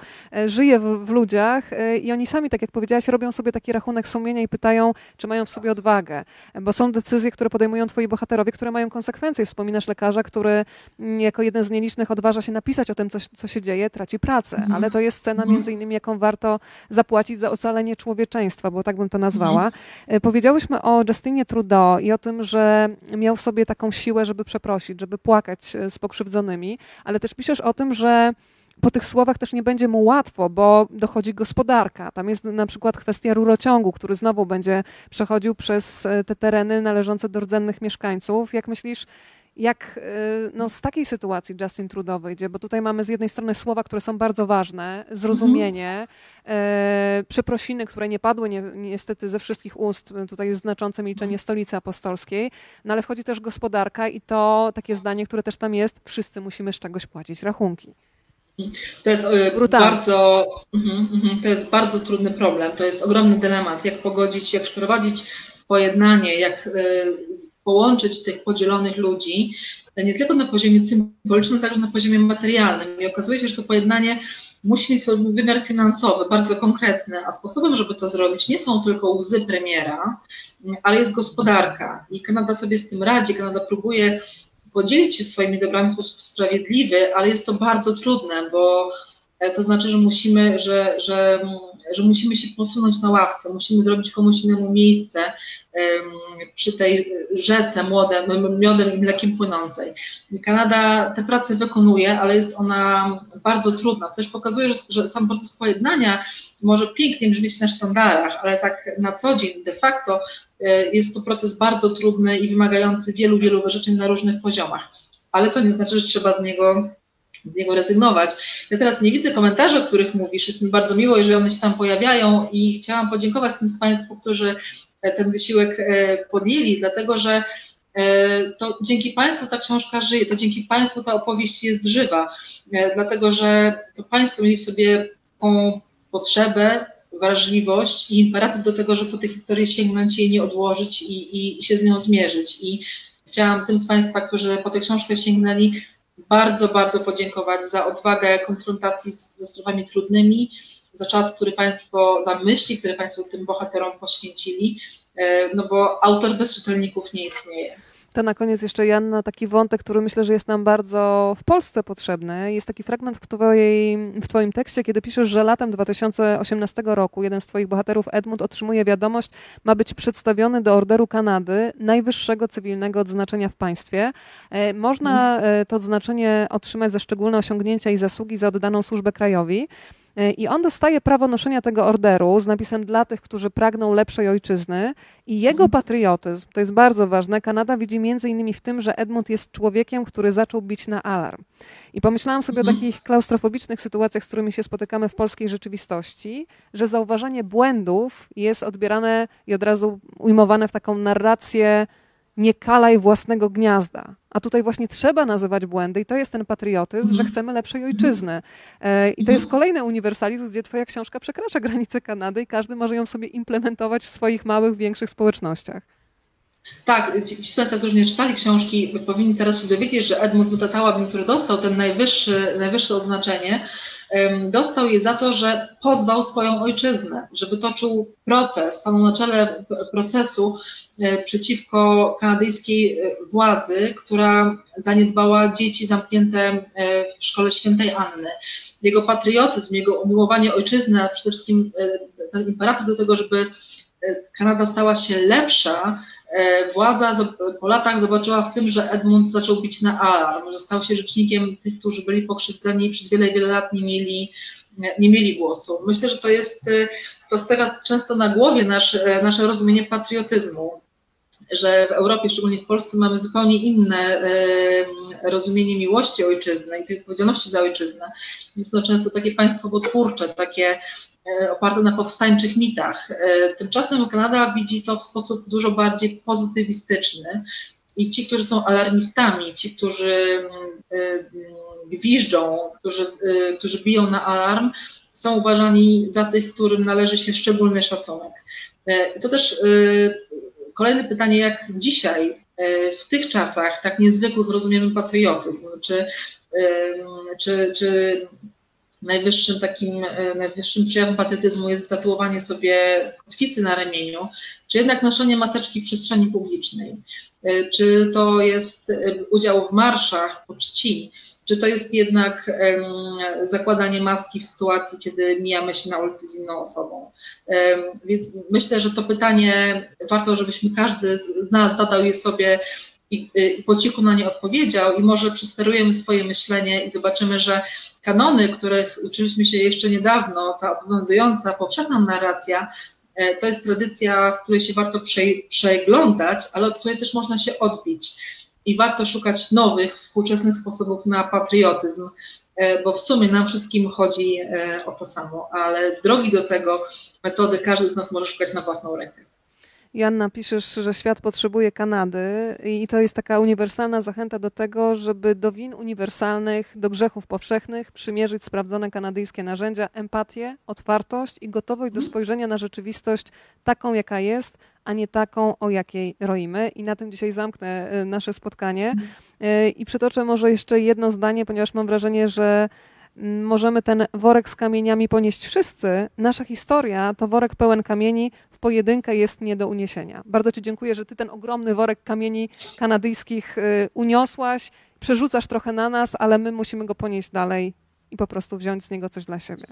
żyje w, w ludziach i oni sami, tak jak powiedziałaś, robią sobie taki rachunek sumienia i pytają, czy mają w sobie odwagę. Bo są decyzje, które podejmują twoi bohaterowie, które mają konsekwencje. Wspominasz lekarza, który mm, jako jeden z nielicznych odważa się napisać o tym, co, co się dzieje, traci pracę. Mhm. Ale to jest cena między innymi, jaką warto zapłacić za ocalenie człowieczeństwa, bo tak bym to nazwała. Mhm. E, powiedziałyśmy o Justinie Trudeau i o tym, że miał w sobie taką siłę, żeby przeprosić, żeby płakać e, z pokrzywdzonymi, ale też piszesz o tym, że po tych słowach też nie będzie mu łatwo, bo dochodzi gospodarka. Tam jest na przykład kwestia rurociągu, który znowu będzie przechodził przez e, te tereny należące do rdzennych mieszkańców. Jak myślisz, jak e, no, z takiej sytuacji Justin Trudeau wyjdzie, bo tutaj mamy z jednej strony słowa, które są bardzo ważne, zrozumienie, mhm. e, przeprosiny, które nie padły nie, niestety ze wszystkich ust, tutaj jest znaczące milczenie mhm. stolicy apostolskiej, no ale wchodzi też gospodarka i to takie zdanie, które też tam jest, wszyscy musimy z czegoś płacić rachunki. To jest e, bardzo, mhm, mhm, to jest bardzo trudny problem. To jest ogromny dylemat, jak pogodzić, jak przeprowadzić pojednanie, jak e, połączyć tych podzielonych ludzi, nie tylko na poziomie symbolicznym, także na poziomie materialnym. I okazuje się, że to pojednanie musi mieć swój wymiar finansowy, bardzo konkretny, a sposobem, żeby to zrobić, nie są tylko łzy premiera, ale jest gospodarka. I Kanada sobie z tym radzi, Kanada próbuje podzielić się swoimi dobrami w sposób sprawiedliwy, ale jest to bardzo trudne, bo to znaczy, że musimy, że, że, że musimy się posunąć na ławce, musimy zrobić komuś innemu miejsce przy tej rzece młodem, miodem i mlekiem płynącej. Kanada te prace wykonuje, ale jest ona bardzo trudna. Też pokazuje, że, że sam proces pojednania może pięknie brzmieć na sztandarach, ale tak na co dzień de facto e, jest to proces bardzo trudny i wymagający wielu, wielu wyrzeczeń na różnych poziomach. Ale to nie znaczy, że trzeba z niego z niego rezygnować. Ja teraz nie widzę komentarzy, o których mówisz. Jest mi bardzo miło, jeżeli one się tam pojawiają i chciałam podziękować tym z Państwu, którzy ten wysiłek e, podjęli, dlatego że e, to dzięki Państwu ta książka żyje, to dzięki Państwu ta opowieść jest żywa, e, dlatego że to Państwo mieli w sobie tą potrzebę, wrażliwość i imperatyw do tego, żeby po tę historię sięgnąć jej nie odłożyć i, i się z nią zmierzyć. I chciałam tym z Państwa, którzy po tę książkę sięgnęli, bardzo, bardzo podziękować za odwagę konfrontacji z, ze sprawami trudnymi, za czas, który Państwo, za myśli, które Państwo tym bohaterom poświęcili, e, no bo autor bez czytelników nie istnieje. To na koniec jeszcze, Janna, taki wątek, który myślę, że jest nam bardzo w Polsce potrzebny. Jest taki fragment w, twojej, w Twoim tekście, kiedy piszesz, że latem 2018 roku jeden z Twoich bohaterów, Edmund, otrzymuje wiadomość, ma być przedstawiony do Orderu Kanady, najwyższego cywilnego odznaczenia w państwie. E, można e, to odznaczenie otrzymać za szczególne osiągnięcia i zasługi za oddaną służbę krajowi. E, I on dostaje prawo noszenia tego orderu z napisem dla tych, którzy pragną lepszej ojczyzny. I jego mhm. patriotyzm, to jest bardzo ważne, Kanada widzi między innymi w tym, że Edmund jest człowiekiem, który zaczął bić na alarm. I pomyślałam sobie mhm. o takich klaustrofobicznych sytuacjach, z którymi się spotykamy w polskiej rzeczywistości, że zauważanie błędów jest odbierane i od razu ujmowane w taką narrację nie kalaj własnego gniazda. A tutaj właśnie trzeba nazywać błędy i to jest ten patriotyzm, że chcemy lepszej ojczyzny. E, I to jest kolejny uniwersalizm, gdzie twoja książka przekracza granice Kanady i każdy może ją sobie implementować w swoich małych, większych społecznościach. Tak, ci z Państwa, którzy nie czytali książki, powinni teraz się dowiedzieć, że Edmund Mutatałabin, który dostał ten najwyższy, najwyższe odznaczenie, dostał je za to, że pozwał swoją ojczyznę, żeby toczył proces, stanął na czele procesu e, przeciwko kanadyjskiej e, władzy, która zaniedbała dzieci zamknięte e, w szkole świętej Anny. Jego patriotyzm, jego umiłowanie ojczyzny, a przede wszystkim ten imperatyw do tego, żeby Kanada stała się lepsza, władza po latach zobaczyła w tym, że Edmund zaczął bić na alarm, że stał się rzecznikiem tych, którzy byli pokrzywdzeni i przez wiele, wiele lat nie mieli, nie mieli głosu. Myślę, że to jest, e, to stawia często na głowie nasz, e, nasze rozumienie patriotyzmu. że w Europie, szczególnie w Polsce, mamy zupełnie inne rozumienie miłości ojczyzny i odpowiedzialności za ojczyznę. Jest to często takie państwowotwórcze, takie e, oparte na powstańczych mitach. E, tymczasem Kanada widzi to w sposób dużo bardziej pozytywistyczny. I ci, którzy są alarmistami, ci, którzy e, gwiżdżą, którzy, którzy biją na alarm, są uważani za tych, którym należy się szczególny szacunek. To też kolejne pytanie, jak dzisiaj w tych czasach tak niezwykłych rozumiemy patriotyzm? Czy, czy, czy najwyższym takim, e, najwyższym przejawem patriotyzmu jest wytatuowanie sobie kotwicy na ramieniu, czy jednak noszenie maseczki w przestrzeni publicznej? E, czy to jest e, udział w marszach po czci? Czy to jest jednak zakładanie maski w sytuacji, kiedy mijamy się na ulicy z inną osobą? Więc myślę, że to pytanie warto, żebyśmy każdy z nas zadał je sobie i, i po cichu na nie odpowiedział i może przesterujemy swoje myślenie i zobaczymy, że kanony, których uczyliśmy się jeszcze niedawno, ta obowiązująca, powszechna narracja, e, to jest tradycja, w której się warto przeglądać, ale od której też można się odbić i warto szukać nowych, współczesnych sposobów na patriotyzm, e, bo w sumie nam wszystkim chodzi e, o to samo, ale drogi do tego metody każdy z nas może szukać na własną rękę. Janna, piszesz, że świat potrzebuje Kanady i to jest taka uniwersalna zachęta do tego, żeby do win uniwersalnych, do grzechów powszechnych przymierzyć sprawdzone kanadyjskie narzędzia, empatię, otwartość i gotowość do spojrzenia na rzeczywistość taką, jaka jest, a nie taką, o jakiej roimy. I na tym dzisiaj zamknę e, nasze spotkanie. E, I przytoczę może jeszcze jedno zdanie, ponieważ mam wrażenie, że możemy ten worek z kamieniami ponieść wszyscy. Nasza historia to worek pełen kamieni, w pojedynkę jest nie do uniesienia. Bardzo Ci dziękuję, że Ty ten ogromny worek kamieni kanadyjskich y, uniosłaś, przerzucasz trochę na nas, ale my musimy go ponieść dalej i po prostu wziąć z niego coś dla siebie.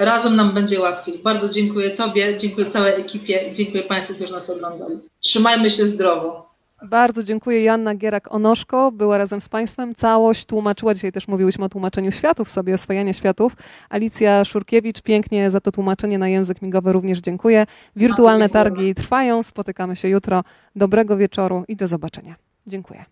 Razem nam będzie łatwiej. Bardzo dziękuję Tobie, dziękuję całej ekipie dziękuję Państwu, którzy nas oglądali. Trzymajmy się zdrowo. Bardzo dziękuję. Joanna Gierak-Onoszko była razem z Państwem. Całość tłumaczyła. Dzisiaj też mówiłyśmy o tłumaczeniu światów sobie, oswajanie światów. Alicja Szurkiewicz, pięknie za to tłumaczenie na język migowy również dziękuję. Wirtualne targi trwają. Spotykamy się jutro. Dobrego wieczoru i do zobaczenia. Dziękuję.